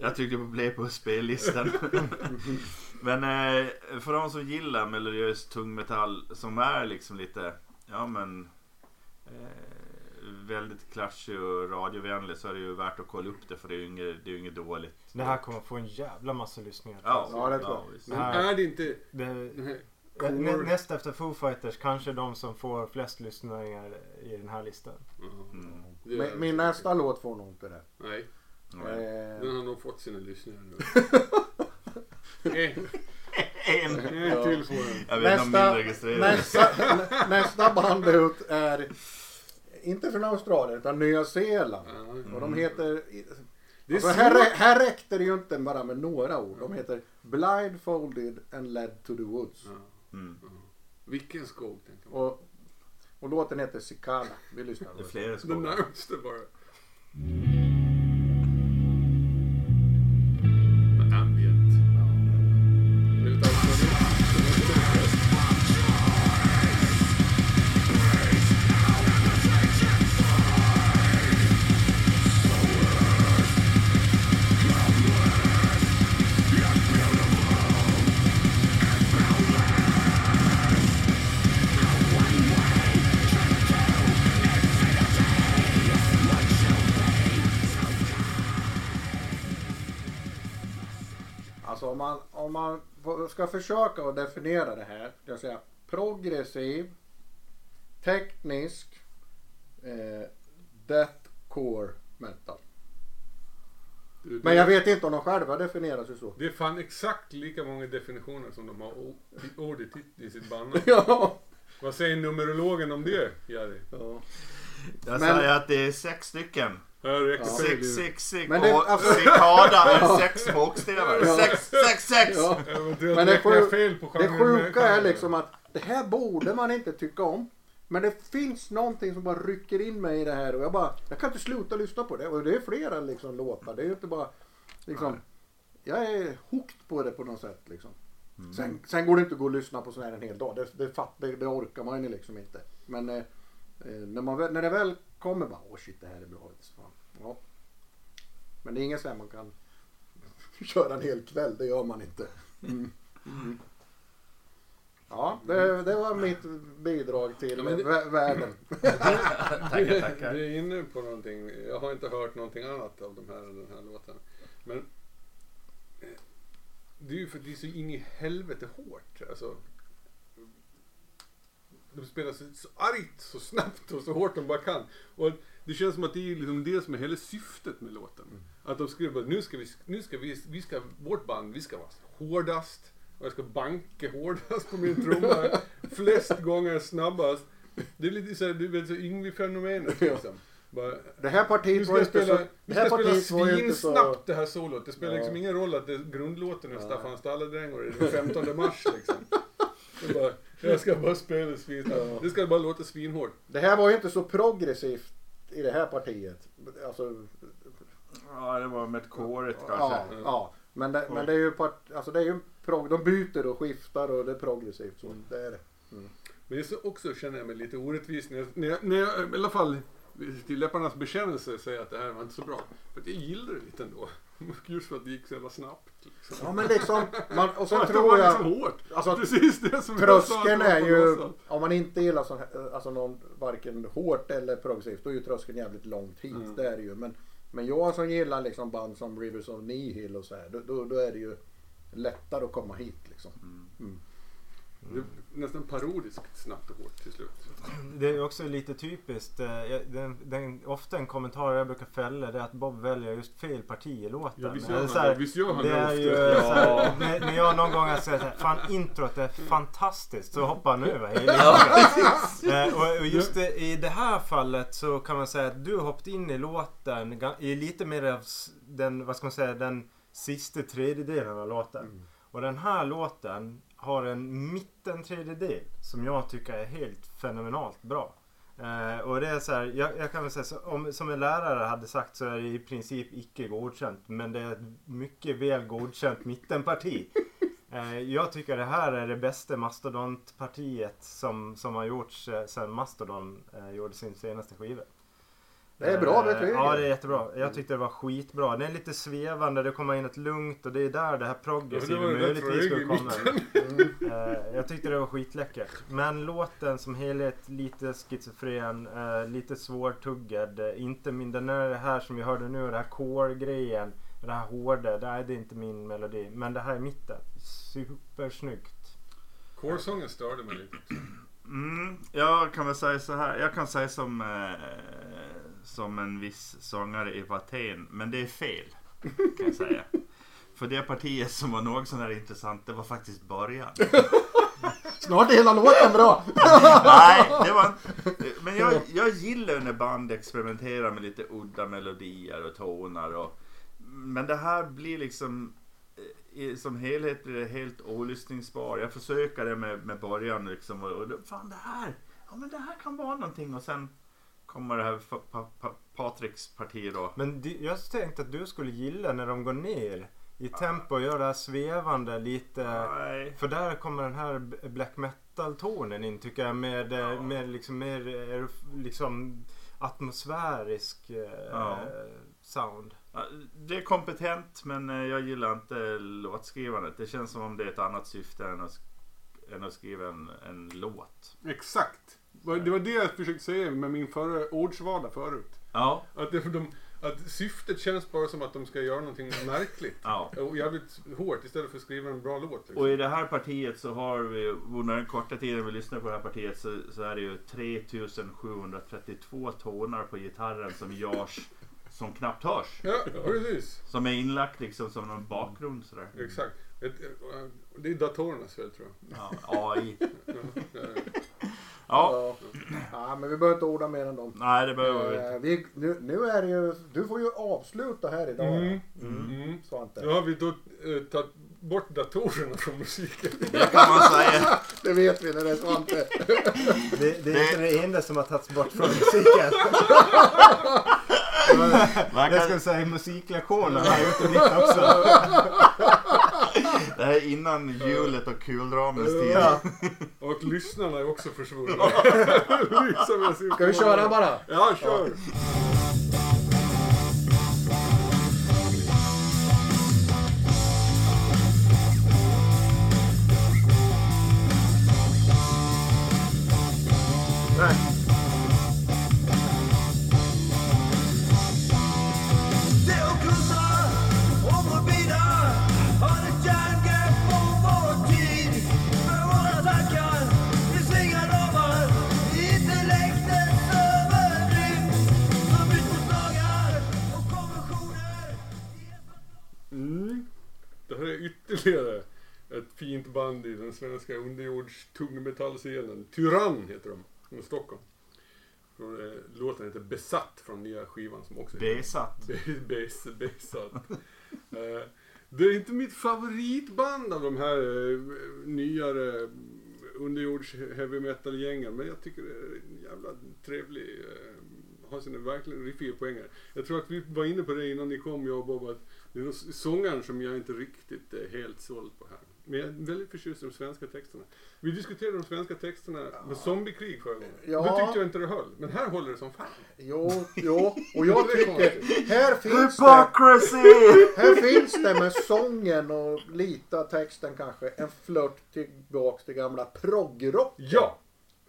jag tryckte på play på spellistan. <laughs> men eh, för de som gillar melodiös tungmetall som är liksom lite, ja men eh, väldigt klatschig och radiovänlig så är det ju värt att kolla upp det för det är ju inget, det är inget dåligt. Det här kommer få en jävla massa lyssningar. Ja, Ja, det tror jag. Men är det inte Det, core... näst efter Foo Fighters kanske de som får flest lyssningar i den här listan. Mm. det är- Min, min nästa låt får nog inte det. Nej. Eh, den har nog fått sina lyssningar nu. <laughs> en, En. en till får den. Jag vet inte om min nästa, nästa, nä- nästa band ut är inte från Australien utan Nya Zeeland. Ja. Och de heter... Det är Alltså här, svårt. rä- här räckte det ju inte bara med några ord. De heter Blindfolded and Led to the Woods. Ja. Mm. Vilken skog tänker man. Och, och låten heter Cicada. Vi lyssnar. Det är på flera Den skogar. närmaste bara. Man, ska försöka att definiera det här. Jag säga progressiv, teknisk, eh, deathcore metal. Du, Men jag vet inte om de själva definierar sig så. Det är fan exakt lika många definitioner som de har ord i, sitt band. <laughs> ja. Vad säger numerologen om det, Jerry? ja. Jag Men- säger att det är sex stycken. Ja. Sex, sex, sex Men det- och alltså- cikada är sex bokstäver. Ja. Sex, sex, sex! Ja. Men det, fel på sjuka med- är liksom att det här borde man inte tycka om. Men det finns någonting som bara rycker in mig i det här och jag bara, jag kan inte sluta lyssna på det. Och det är flera liksom låtar. Det är ju inte bara liksom, jag är hooked på det på något sätt liksom. Sen, sen går det inte att gå och lyssna på sån här en hel dag. Det, det, det, det orkar man ju liksom inte. Men eh, eh, när, man, när det väl kommer bara, åh shit det här är bra. Ja. Men det är inget så här man kan <laughs> köra en hel kväll, det gör man inte. Mm. Mm. Ja, det, det var mitt bidrag till Ja, det- vä- världen. <laughs> Tackar, tackar. Du är inne på någonting. Jag har inte hört någonting annat av de här, den här låten. Men eh, det är ju för att det är så in i helvete hårt. Alltså, de spelar så, så argt, så snabbt och så hårt de bara kan. Och det känns som att det är liksom det som är hela syftet med låten. Att de skriver att nu ska vi, nu ska vi, vi ska, vårt band, vi ska vara hårdast. Och jag ska banka hårdast på min trumma. <laughs> flest gånger snabbast. Det är lite såhär, du vet så Yngwie-fenomenet liksom. Bara, Det här partiet var inte så... spela, Det vi här spela partiet var ju inte så... svinsnabbt det här solot. Det spelar Ja. liksom ingen roll att det grundlåten är. Staffan Stalledräng är den 15 mars liksom. <laughs> Det bara, jag ska bara spela. Ja. Det ska bara låta svinhårt. Det här var ju inte så progressivt i det här partiet. Alltså, Ja, det var med kåret ja, kanske. ja. Men, det, men det är ju part, alltså det är ju prog, de byter och skiftar och det är progressivt så. Det är det. Men det är så också känner jag mig lite orättvis när jag, när jag, när jag i alla fall till läpparnas bekännelse säger att det här var inte så bra. För jag gillar det lite ändå. <laughs> Just för att det gick så jävla snabbt. Liksom. Ja men liksom, man, och sen tror jag... liksom hårt. Alltså, Precis det som Tröskeln är ju, om man inte gillar sån alltså någon, varken hårt eller progressivt, då är ju tröskeln jävligt långt hit. Mm. Det är det ju. Men, men jag som gillar liksom band som Rivers of Nihil och så här, då, då, då är det ju lättare att komma hit liksom. Det är nästan parodiskt snabbt och hårt till slut. Det är också lite typiskt. eh, Den, den, ofta en kommentar jag brukar fälla det är att Bob väljer just fel parti i låten. Ja, visst gör han här, det. Visst gör han det det är ju ofta. så här, när, när jag någon gång har sagt att fan introt är fantastiskt så hoppar han över hela låten. <laughs> Eh, och, och just det, i det här fallet så kan man säga att du har hoppat in i låten i lite mer av den, vad ska man säga, den sista tredjedelen av låten. Och den här låten har en mitten tredjedel som jag tycker är helt fenomenalt bra. Eh, och det är så här, jag, jag kan väl säga så, om, som en lärare hade sagt så är det i princip icke godkänt. Men det är ett mycket väl godkänt mittenparti. <laughs> Eh, jag tycker det här är det bästa Mastodontpartiet som, som har gjorts eh, sedan Mastodon eh, gjorde sin senaste skiva. Det är bra Eh, betyg. Ja, det är jättebra. Jag tyckte det var skitbra. Det är lite svevande, det kommer in ett lugnt och det är där det här progressiva Ja, det möjligtvis skulle i komma. Eh, Jag tyckte det var skitläckert. Men låten som helhet lite schizofren, eh, lite svårtuggad. Eh, Inte min, den är det här som vi hörde nu, det här core-grejen. Det här hårda, det är det är inte min melodi. Men det här är mitten. Supersnyggt. Kårsången störde mig lite. Mm, jag kan väl säga så här. Jag kan säga som, eh, som en viss sångare i Waten. Men det är fel. Kan jag säga. <laughs> För det partiet som var något sån här intressant, det var faktiskt början. <laughs> Snart är hela låten bra. <laughs> Nej, det var Men jag, jag gillar när band experimenterar med lite udda melodier och toner. Och, men det här blir liksom eh, som helhet blir det helt olyssningsbar. Jag försöker det med, med början liksom och, och fan det här, ja men det här kan vara någonting och sen kommer det här pa, pa, pa, Patriks parti då. Men jag tänkte att du skulle gilla när de går ner i tempo och gör det här svevande lite. Nej. För där kommer den här black metal-tonen in tycker jag med, eh, med liksom mer eh, liksom atmosfärisk eh, Ja. sound. Ja, Det är kompetent men jag gillar inte låtskrivandet. Det känns som om det är ett annat syfte än att, än att skriva en, en låt. Exakt. Det var det jag försökte säga med min förra ordsvada förut. Ja. Att, det, de, att syftet känns bara som att de ska göra någonting märkligt. ja. Och jävligt hårt istället för att skriva en bra låt. Liksom. Och i det här partiet så har vi, under den korta tiden vi lyssnar på det här partiet så, så är det ju 3732 toner på gitarren som görs som knappt hörs. Ja, precis. Som är inlagt liksom som någon bakgrund sådär. Exakt. Ett, äh, det är datorernas fel tror jag. Ja, AI. Ja, ja. Ja, men vi behöver inte orda mer än dem. nej det behöver vi inte. Eh, vi, nu, nu är det ju, du får ju avsluta här idag. Mm. Mm. Mm. Svante. Nu har vi då eh, tagit bort datorerna från musiken. <laughs> Det kan man säga. <laughs> Det vet vi när det är Svante. <laughs> Det, det är Det- inte det enda som har tagits bort från musiken. Man Jag kan, skulle säga musiklektionen har gjort det ditt också. Det här är innan hjulet och kulramens tid. Ja. <laughs> Och lyssnarna är också försvunna. <laughs> Ska vi köra bara? Ja, kör! Nej. Mm. Det här är ytterligare ett fint band i den svenska underjords tungmetallscenen. Tyrann heter de, från Stockholm. Eh, låten heter Besatt från nya skivan som också heter Besatt. <laughs> Be- bes, Besatt. <laughs> Eh, det är inte mitt favoritband av de här eh, nyare underjords heavy metal-gängen. Men jag tycker det är en jävla trevlig, har sina verkligen riffiga poänger. Jag tror att vi var inne på det innan ni kom jag och Bob, att det är nog sångaren som jag inte riktigt är helt såld på här. Men jag är väldigt förtjust i de svenska texterna. Vi diskuterade de svenska texterna med zombiekrig förra gången. Ja. Då tyckte jag inte det höll. Men här håller det som fan. Jo, jo. Och jag <laughs> Det tycker, här finns det, Hypocrisy! <laughs> här finns det med sången och lite texten kanske en flört tillbaks till gamla proggrock. Ja!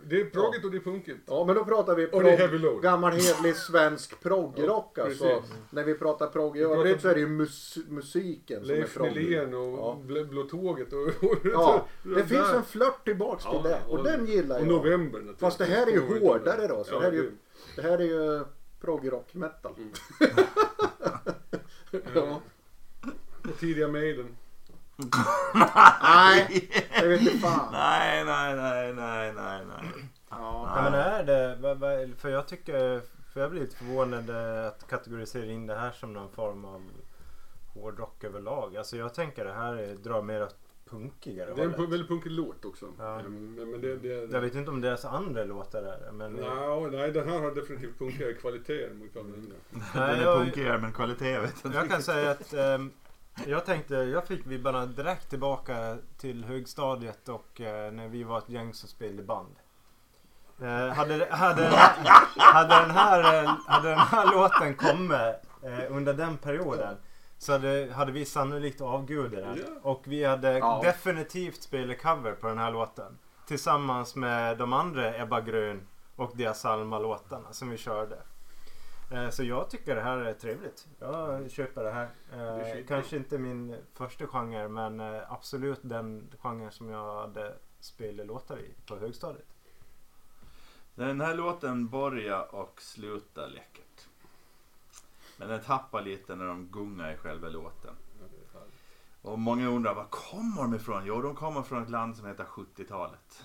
Det är proggigt och det är punkigt. Ja, men då pratar vi Och det prog- gammal hedlig svensk proggrock Ja, alltså. precis. När vi pratar progg i övrigt så är det ju mus- musiken som är Leif progg. Nylén och Ja. Blå, tåget och... och Ja, det där. finns en flört tillbaks till Ja, det. Och, den gillar Och jag. november naturligtvis. Fast det här är ju hårdare då. Så Ja, det, här är ju, det- det här är ju proggrock metal. Mm. <laughs> ja. Och tidiga Maiden. <laughs> Nej, det vet inte fan. Nej, nej, nej, nej, nej, nej. Ja. Ja, men är det, för jag tycker, för jag blir lite förvånad eh, att kategorisera in det här som någon form av hårdrock överlag. Alltså jag tänker det här är- drar mer åt punkigare Det är en hållet. väldigt punkig låt också. Ja. Ehm, Men, men det, det, Jag vet inte om deras andra låtar är det, men... Nej, nej, den här har definitivt punkigare kvaliteter mot vad den Nej, är jag, punkigare men kvalitet vet jag jag inte. kan säga att ehm, jag tänkte, jag fick vibbarna direkt tillbaka till högstadiet och eh, när vi var ett gäng som spelade band. Eh, hade, hade, den här, hade, den här, eh, hade den här låten kommit eh, under den perioden så hade, hade vi sannolikt avgudat den. Och vi hade Ja. definitivt spelat cover på den här låten. Tillsammans med de andra Ebba Grön och Dia Salma-låtarna som vi körde. Eh, Så jag tycker det här är trevligt. Jag köper det här. är Eh, skitbra. Kanske inte min första genre men eh, absolut den genre som jag hade spelat låtar i på högstadiet. Den här låten börjar och slutar läckert. Men den tappar lite när de gungar i själva låten. Och många undrar var kommer de ifrån? Jo, de kommer från ett land som heter 70-talet.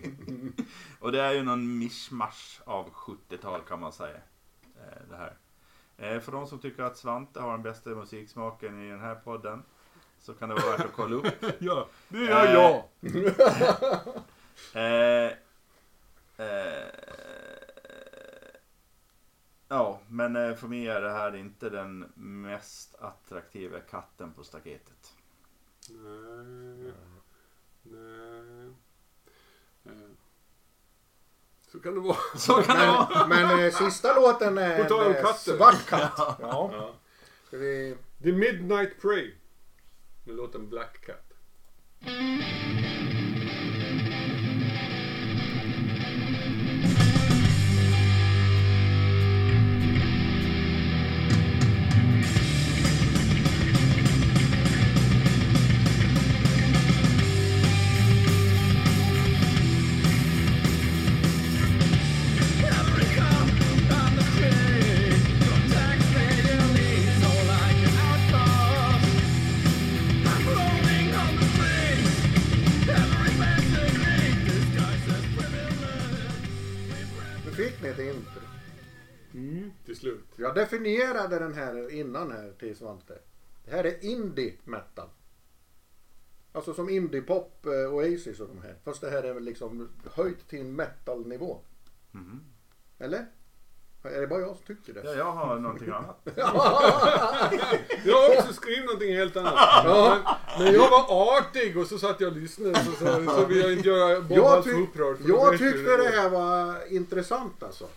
<laughs> och det är ju någon mischmasch av 70-tal kan man säga. Eh, Det här. Eh, För de som tycker att Svante har den bästa musiksmaken i den här podden så kan det vara värt att kolla upp. <laughs> Ja, det gör jag. <laughs> Eh, eh, ja, men eh, för mig är det här inte den mest attraktiva katten på staketet. Nej. Nej. Eh, Så kan det vara. <laughs> Så kan det vara. Men, men eh, sista låten är På tal om en, eh, katter. Svart katt. Ja. Ja. Vi... The Midnight Prey. Med låten Black Cat. Jag definierade den här innan här till Svante. Det här är indie metal. Alltså som indie pop, eh, Oasis och de här. Fast det här är väl liksom höjt till en metal-nivå. Mhm. Eller? Är det bara jag som tycker Ja, det? jag har någonting <laughs> annat. <laughs> Jag har också skrivit någonting helt annat. Men, men jag var artig och så satt jag och lyssnade så, så, så vill jag inte göra Bob Jag, alls upprörd. jag tyckte det här var intressant alltså.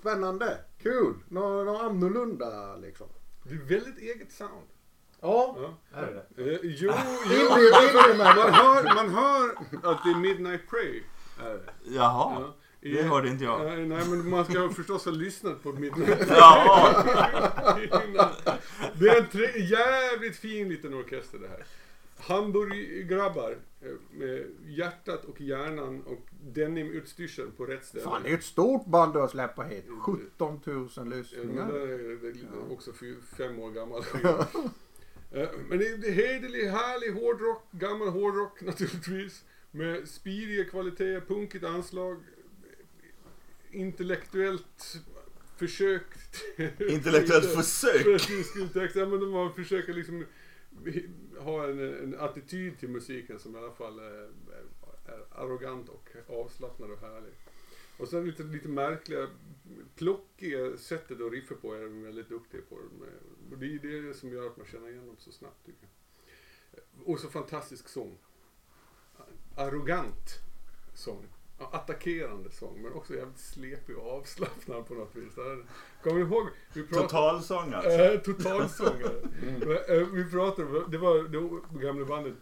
Spännande, kul, nå något annorlunda liksom. Det är väldigt eget sound. Ja, Ja. Är det det? Eh, jo, jo. indie Man metal. hör, man hör att det är Midnight Prey. Är det. Jaha, Ja. det hörde inte jag. Nej, nej, men man ska förstås ha lyssnat på Midnight Ja, innan. <laughs> Det är en tre, jävligt fin liten orkester det här. Hamburggrabbar eh, med hjärtat och hjärnan och denimutstyrseln på rätt ställe. Fan, det är ett stort band du har släppt hit. 17 000 Ja, men lyssningar. är det är också fem år gammal. <laughs> Eh, Men det är, hederlig, härlig hårdrock, gammal hårdrock <laughs> naturligtvis. Med spiriga kvaliteter, punkigt anslag. Intellektuellt försök. <laughs> intellektuellt För försök. Ja, men man försöker liksom ha en, en attityd till musiken som i alla fall är, är arrogant och avslappnad och härlig. Och sen lite, lite märkliga, plockiga sättet att riffa på är de väldigt duktiga på. Och det är det som gör att man känner igen dem så snabbt tycker jag. Och så fantastisk sång. Arrogant sång. Attackerande sång men också jävligt slepig och avslappnad på något vis. Kommer ihåg? Vi pratade- Totalsång alltså. Eh, Totalsångare. Eh, Vi pratade, det var det gamla bandet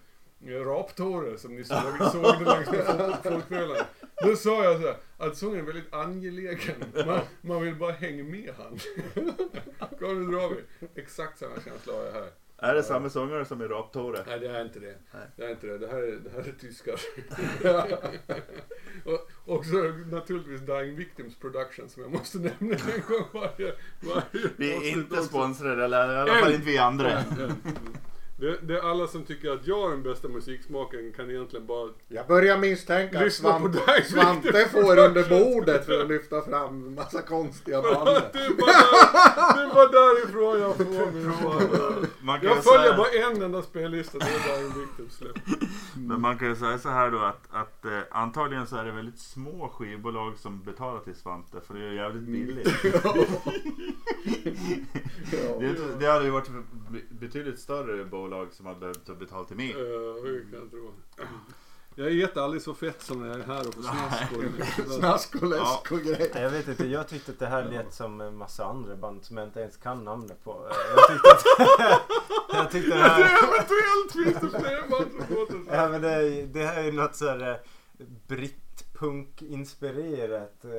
eh, Raptåre som ni såg, <laughs> såg det längs med folk- folkmölan. Då sa jag så här, att sången är väldigt angelägen. Man, man vill bara hänga med han. <laughs> Kom nu drar vi. Exakt samma känsla har jag här. Är det samma sångare som i Raptore? Nej det är inte det. Nej. Det är inte det. Det här är, det här är tyskar. <laughs> och också naturligtvis Dying Victims Production som jag måste nämna en gång varje, varje Vi är inte sponsrade, eller i alla fall inte vi andra. Det, det är alla som tycker att jag har den bästa musiksmaken kan egentligen bara... Jag börjar misstänka att Svante, dig, Svante får under bordet för att lyfta fram massa konstiga band. Det är bara, där, det är bara därifrån jag får <laughs> min fan. Man kan ju Jag följer säga, bara en enda spellista, det är Dying Victims släpp. men man kan ju säga så här då att, att eh, antagligen så är det väldigt små skivbolag som betalar till Svante för det är jävligt billigt. <laughs> <laughs> Det, det hade ju varit betydligt större bolag som hade behövt betala till mig. Uh, hur kan jag tro. Jag äter aldrig så fett som när jag är här och får snask och... <laughs> Snask och läsk och grejer. Jag vet inte, jag tyckte att det här lät som en massa andra band som jag inte ens kan namnet på. Jag tyckte att... <laughs> jag tyckte det här... Eventuellt finns det fler band som låter så. Ja men det, är- det här är något så här eh, brittpunk-inspirerat eh,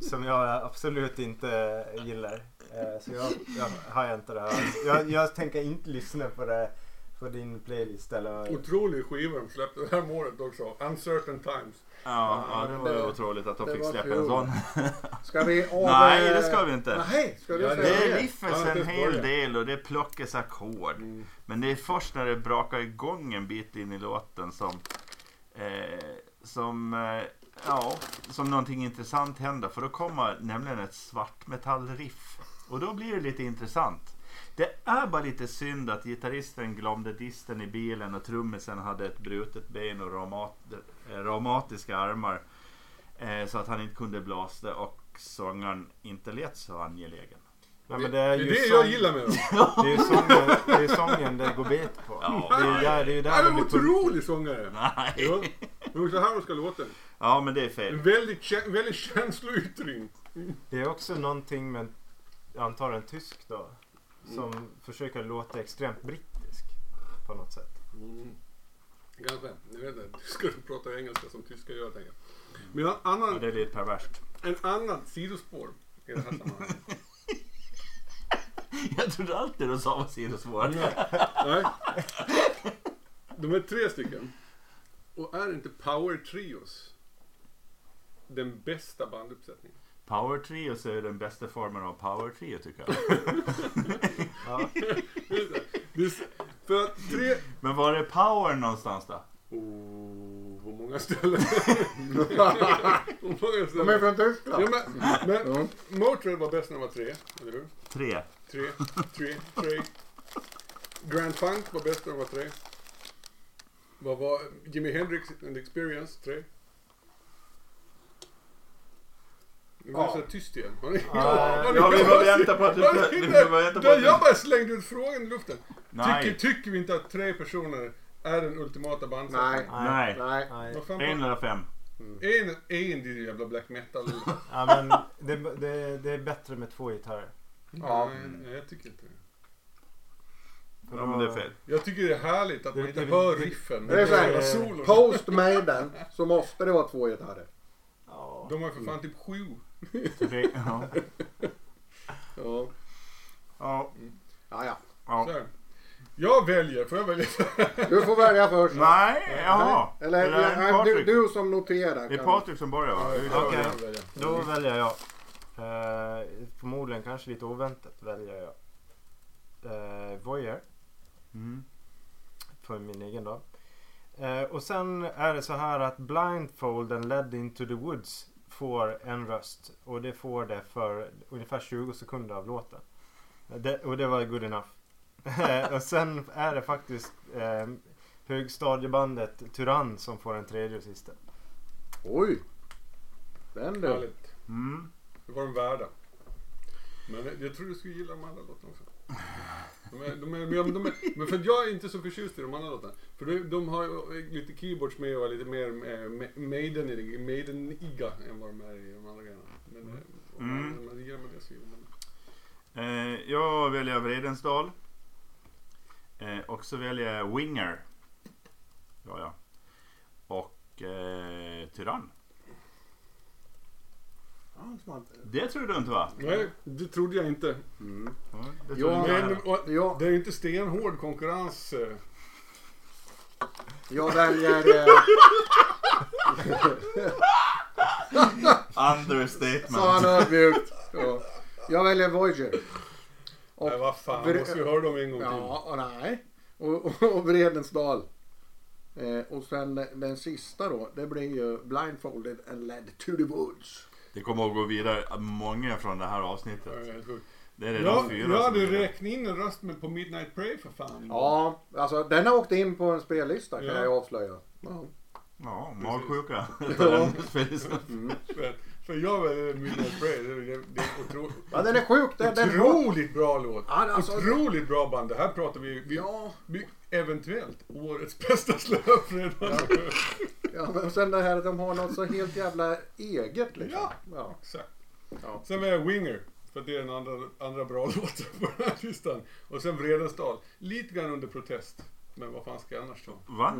som jag absolut inte gillar. Eh, så jag, jag har inte det här. Jag, jag tänker inte lyssna på det på din playlist eller... Otrolig skiva de släppte det här året också. Uncertain Times. Ja, ja det var ju det- otroligt att de fick släppa kul. en sån. <laughs> Ska vi <laughs> av... Nej, det ska vi inte. Nej, ska du Ja, säga Det det? riffas en hel del och det plockas ackord. Mm. Men det är först när det brakar igång en bit in i låten som, eh, som, eh, ja, som någonting intressant händer. För då kommer nämligen ett svartmetallriff. Och då blir det lite intressant. Det är bara lite synd att gitarristen glömde disten i bilen och trummisen hade ett brutet ben och eh, reumatiska armar. Eh, så att han inte kunde blåsa och sångaren inte lät så angelägen. Nej, men Det det är det sång- jag gillar med dem. <laughs> Det är sången det, är sången det går bet på. Ja. Det är där, det är där är en otrolig sångare. Nej. Ja. Det är så här de ska låta. Ja men det är En fel. väldigt, kä- väldigt känsloyttring. Det är också någonting med, jag antar en tysk då, som försöker låta extremt brittisk på något sätt. Mm. Kanske. Jag vet inte. Tyskar pratar engelska som tyskar gör tänker jag. Men en annan, Ja, det är lite perverst. en annan sidospår i det här sammanhanget. <laughs> Jag trodde alltid du sa var sidospår. Nej. De är tre stycken. Och är inte Power Trios den bästa banduppsättningen? Power trio så är den bästa formen av power trio tycker jag. <laughs> Ja. För tre... Men var är power någonstans då? Oh, på många ställen. <laughs> på många De är ställen. från Tyskland. Ja, men, men Ja. Motörhead var bäst när de var tre, eller hur? Tre. Tre, tre, tre. Grand Funk var bäst när de var tre. Vad var Jimi Hendrix and Experience? Tre. Nu var det Ja. så tyst igen. Har ni, Ja, <laughs> ni- Ja, vi får vänta på att du... Vi vänta på jag du... bara slängde ut frågan i luften. Nej. Tycker, tycker vi inte att tre personer är den ultimata bandsättningen? Nej. Nej. Nej. Nej. En eller fem. En, en din jävla black metal. <laughs> Ja, men det, det, det är bättre med två gitarrer. Ja. Nej, jag tycker inte det. Ja men det är fel. Jag tycker det är härligt att Det- man inte det- hör det- riffen. Det är så här, Hela solon. Post Maiden så måste det vara två gitarrer. Ja. De har för fan typ sju. Tre. Ja. Ja. Ja. Ja, ja. Så ja. här. Jag väljer, får jag välja? Du får välja först. Nej, jaha. Eller, Eller är det nej, du, Patrik? du som noterar. Det är kan- Patrik som börjar va? Okej. Jag väljer. Då väljer jag. Eh, förmodligen kanske lite oväntat väljer jag. Eh, Voyager. Mm. för min egen dag. Eh, och sen är det så här att Blindfolden Led Into the Woods får en röst. Och det får det för ungefär 20 sekunder av låten. Det, och det var good enough. <laughs> och sen är det faktiskt eh, högstadiebandet Turan som får en tredje och sista. Oj. Den du. Härligt. Mm. Det var de värda. Men jag tror du skulle gilla de andra låtarna också. De är, de är, men, de är, men för att jag är inte så förtjust i de andra låtarna. För de, de har lite keyboards med och är lite mer eh, ma- maiden- maideniga än vad de är i de andra grejerna. Men eh, man, Mm. om man gillar man det så gillar man det. Eh, jag väljer Vredensdal. Eh, och så väljer jag Winger. Ja, ja. Och eh, Tyrann. Det tror du inte va? Nej, det trodde jag inte. Mm. Ja, det Ja, tror jag Men inte. och, Ja. det är ju inte stenhård konkurrens. eh. Jag väljer... Eh, <laughs> sa Understatement. han ödmjukt. Ja. Jag väljer Voyager. Och, Nej, vad fan. Vre- Måste vi höra dem en gång till? ja, och nej. Och, och, och Vredensdal. Eh, och sen den sista då, det blir ju Blindfolded and Led to the Woods. Det kommer att gå vidare många från det här Ja, avsnittet. det är redan Ja, fyra är det. räknat in en röst med på Midnight Pray för fan. Ja, alltså den har åkt in på en spellista kan Ja. jag avslöja. Ja. Ja, magsjuka. <laughs> Men, för jag väljer Midnight Prayer. Det är, det är otro, Ja, den är sjuk. Den, otroligt bra låt. Ja, alltså- otroligt bra band. Det här pratar vi, vi, Ja. vi eventuellt årets bästa slöp redan. Ja, men sen det här att de har något så helt jävla eget liksom. Ja. ja. Exakt. Ja. Sen var jag Winger. För det är den andra, andra bra <laughs> låten på den här listan. Och sen Vredensdal. Lite grann under protest. Men vad fan ska jag annars ta? Va?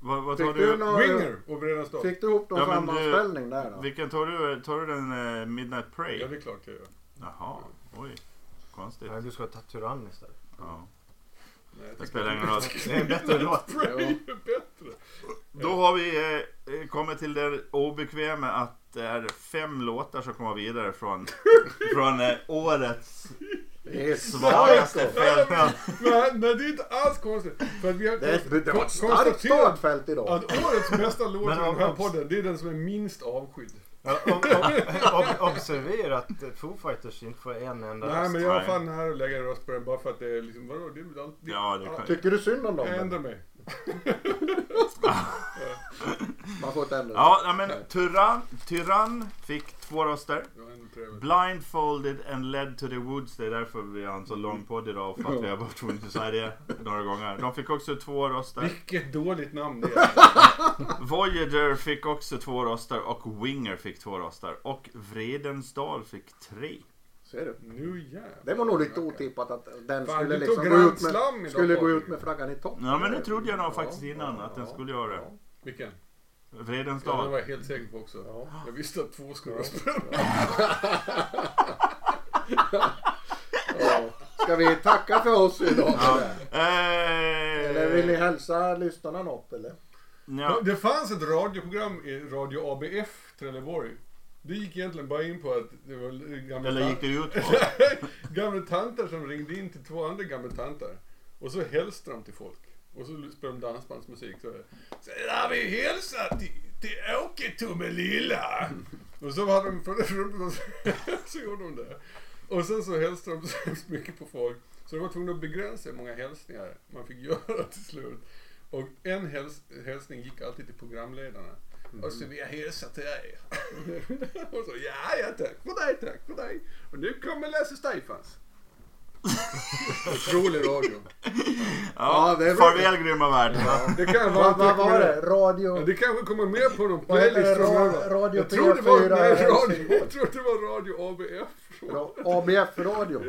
Vad, vad tar. Fick du du? någon... Winger och Vredensdal. Fick du ihop någon Ja, men du- sammanställning där då? Vilken tar du? Tar du den eh, Midnight Ja, Pray? det är klart jag gör. Jaha, oj. Konstigt. Nej, du ska ta Tyrann istället. Ja. Nej, Det spelar ingen roll. Det är en bättre låt. Pray är bättre. Då har vi eh, kommit till det obekväma att det är fem låtar som kommer vidare från, <laughs> från eh, årets Det är svagaste starkt. fält. Men, nej, det är inte alls konstigt. För att vi har Det är ett det var ett starkt startfält idag. att årets bästa låt <laughs> i den här podden, det är den som är minst avskydd. Ja, ob, ob, ob, observera att Foo Fighters inte får en enda Nej, röst. men jag Nej. fan nära att lägga en röst på den bara för att det är liksom, vadå, det är väl allt. Ja, det kan- Tycker du synd om dem? Jag ändrar mig. Man får ändra sig. Ja, men Tyrann, Tyrann fick två röster. Blindfolded and led to the woods. Det är därför vi har en så lång podd idag. För att vi har varit tvungna att säga det några gånger. De fick också två röster. Vilket dåligt namn det är. <laughs> Voyager fick också två röster och Winger fick två röster. Och Vredensdal fick tre. Ser du? Nu jävlar. Det var nog lite otippat att den Fan, skulle du liksom gå Grand ut med, idag, skulle gå Patrik. ut med flaggan i topp. Ja men det trodde jag nog faktiskt innan att den skulle göra det. Vilken? Ja, det var jag helt säker på också. Ja. Jag visste att två skulle rösta. <laughs> Ja. Ska vi tacka för oss idag? Eh, Eller vill ni hälsa lyssnarna något eller? ja. Det fanns ett radioprogram i Radio ABF Trelleborg. Det gick egentligen bara in på att det var gamla, Eller gick det ut på? <laughs> gamla tanter som ringde in till två andra gamla tanter. Och så hälsade de till folk. Och så spelade de dansbandsmusik. Så, så där vi hälsar till, till Åke Tomelilla. Och så hade de så, <laughs> så gjorde de det. Och sen så hälsade de så hemskt <laughs> mycket på folk. Så de var tvungna att begränsa hur många hälsningar man fick göra till slut. Och en häls hälsning gick alltid till programledarna. Och så vill jag hälsa till er. <laughs> och så, ja, ja tack. För dig, tack. För dig. Och nu kommer Lasse Stefans. Otrolig radio. Ja, det är bra. farväl grymma värld. Det kan vara Vad vad var det? Ja, Radio... det kanske kommer med på någon Vad heter playlist det? Framöver. Radio jag tror det var, P4 nej, radio, Helsingborg. jag tror det var Radio ABF. Ra- ABF-radio.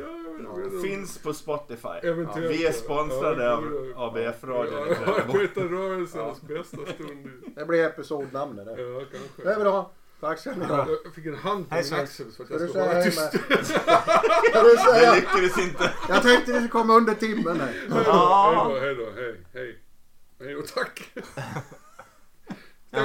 Finns på Spotify. Eventuellt. Vi är sponsrade Ja, av det är- ABF-radion. Ja, Arbetarrörelsens bästa stund. Det blir episodnamnet det. Ja, Det är bra. Tack ska ni ha. Jag fick en hand på Hej, min axel så att jag hålla hej tyst. Det säga? lyckades inte. Jag tänkte det skulle komma under timmen här. Hej då, Ja. hej då, hej hej, hej. Hej och tack. <laughs> Ja,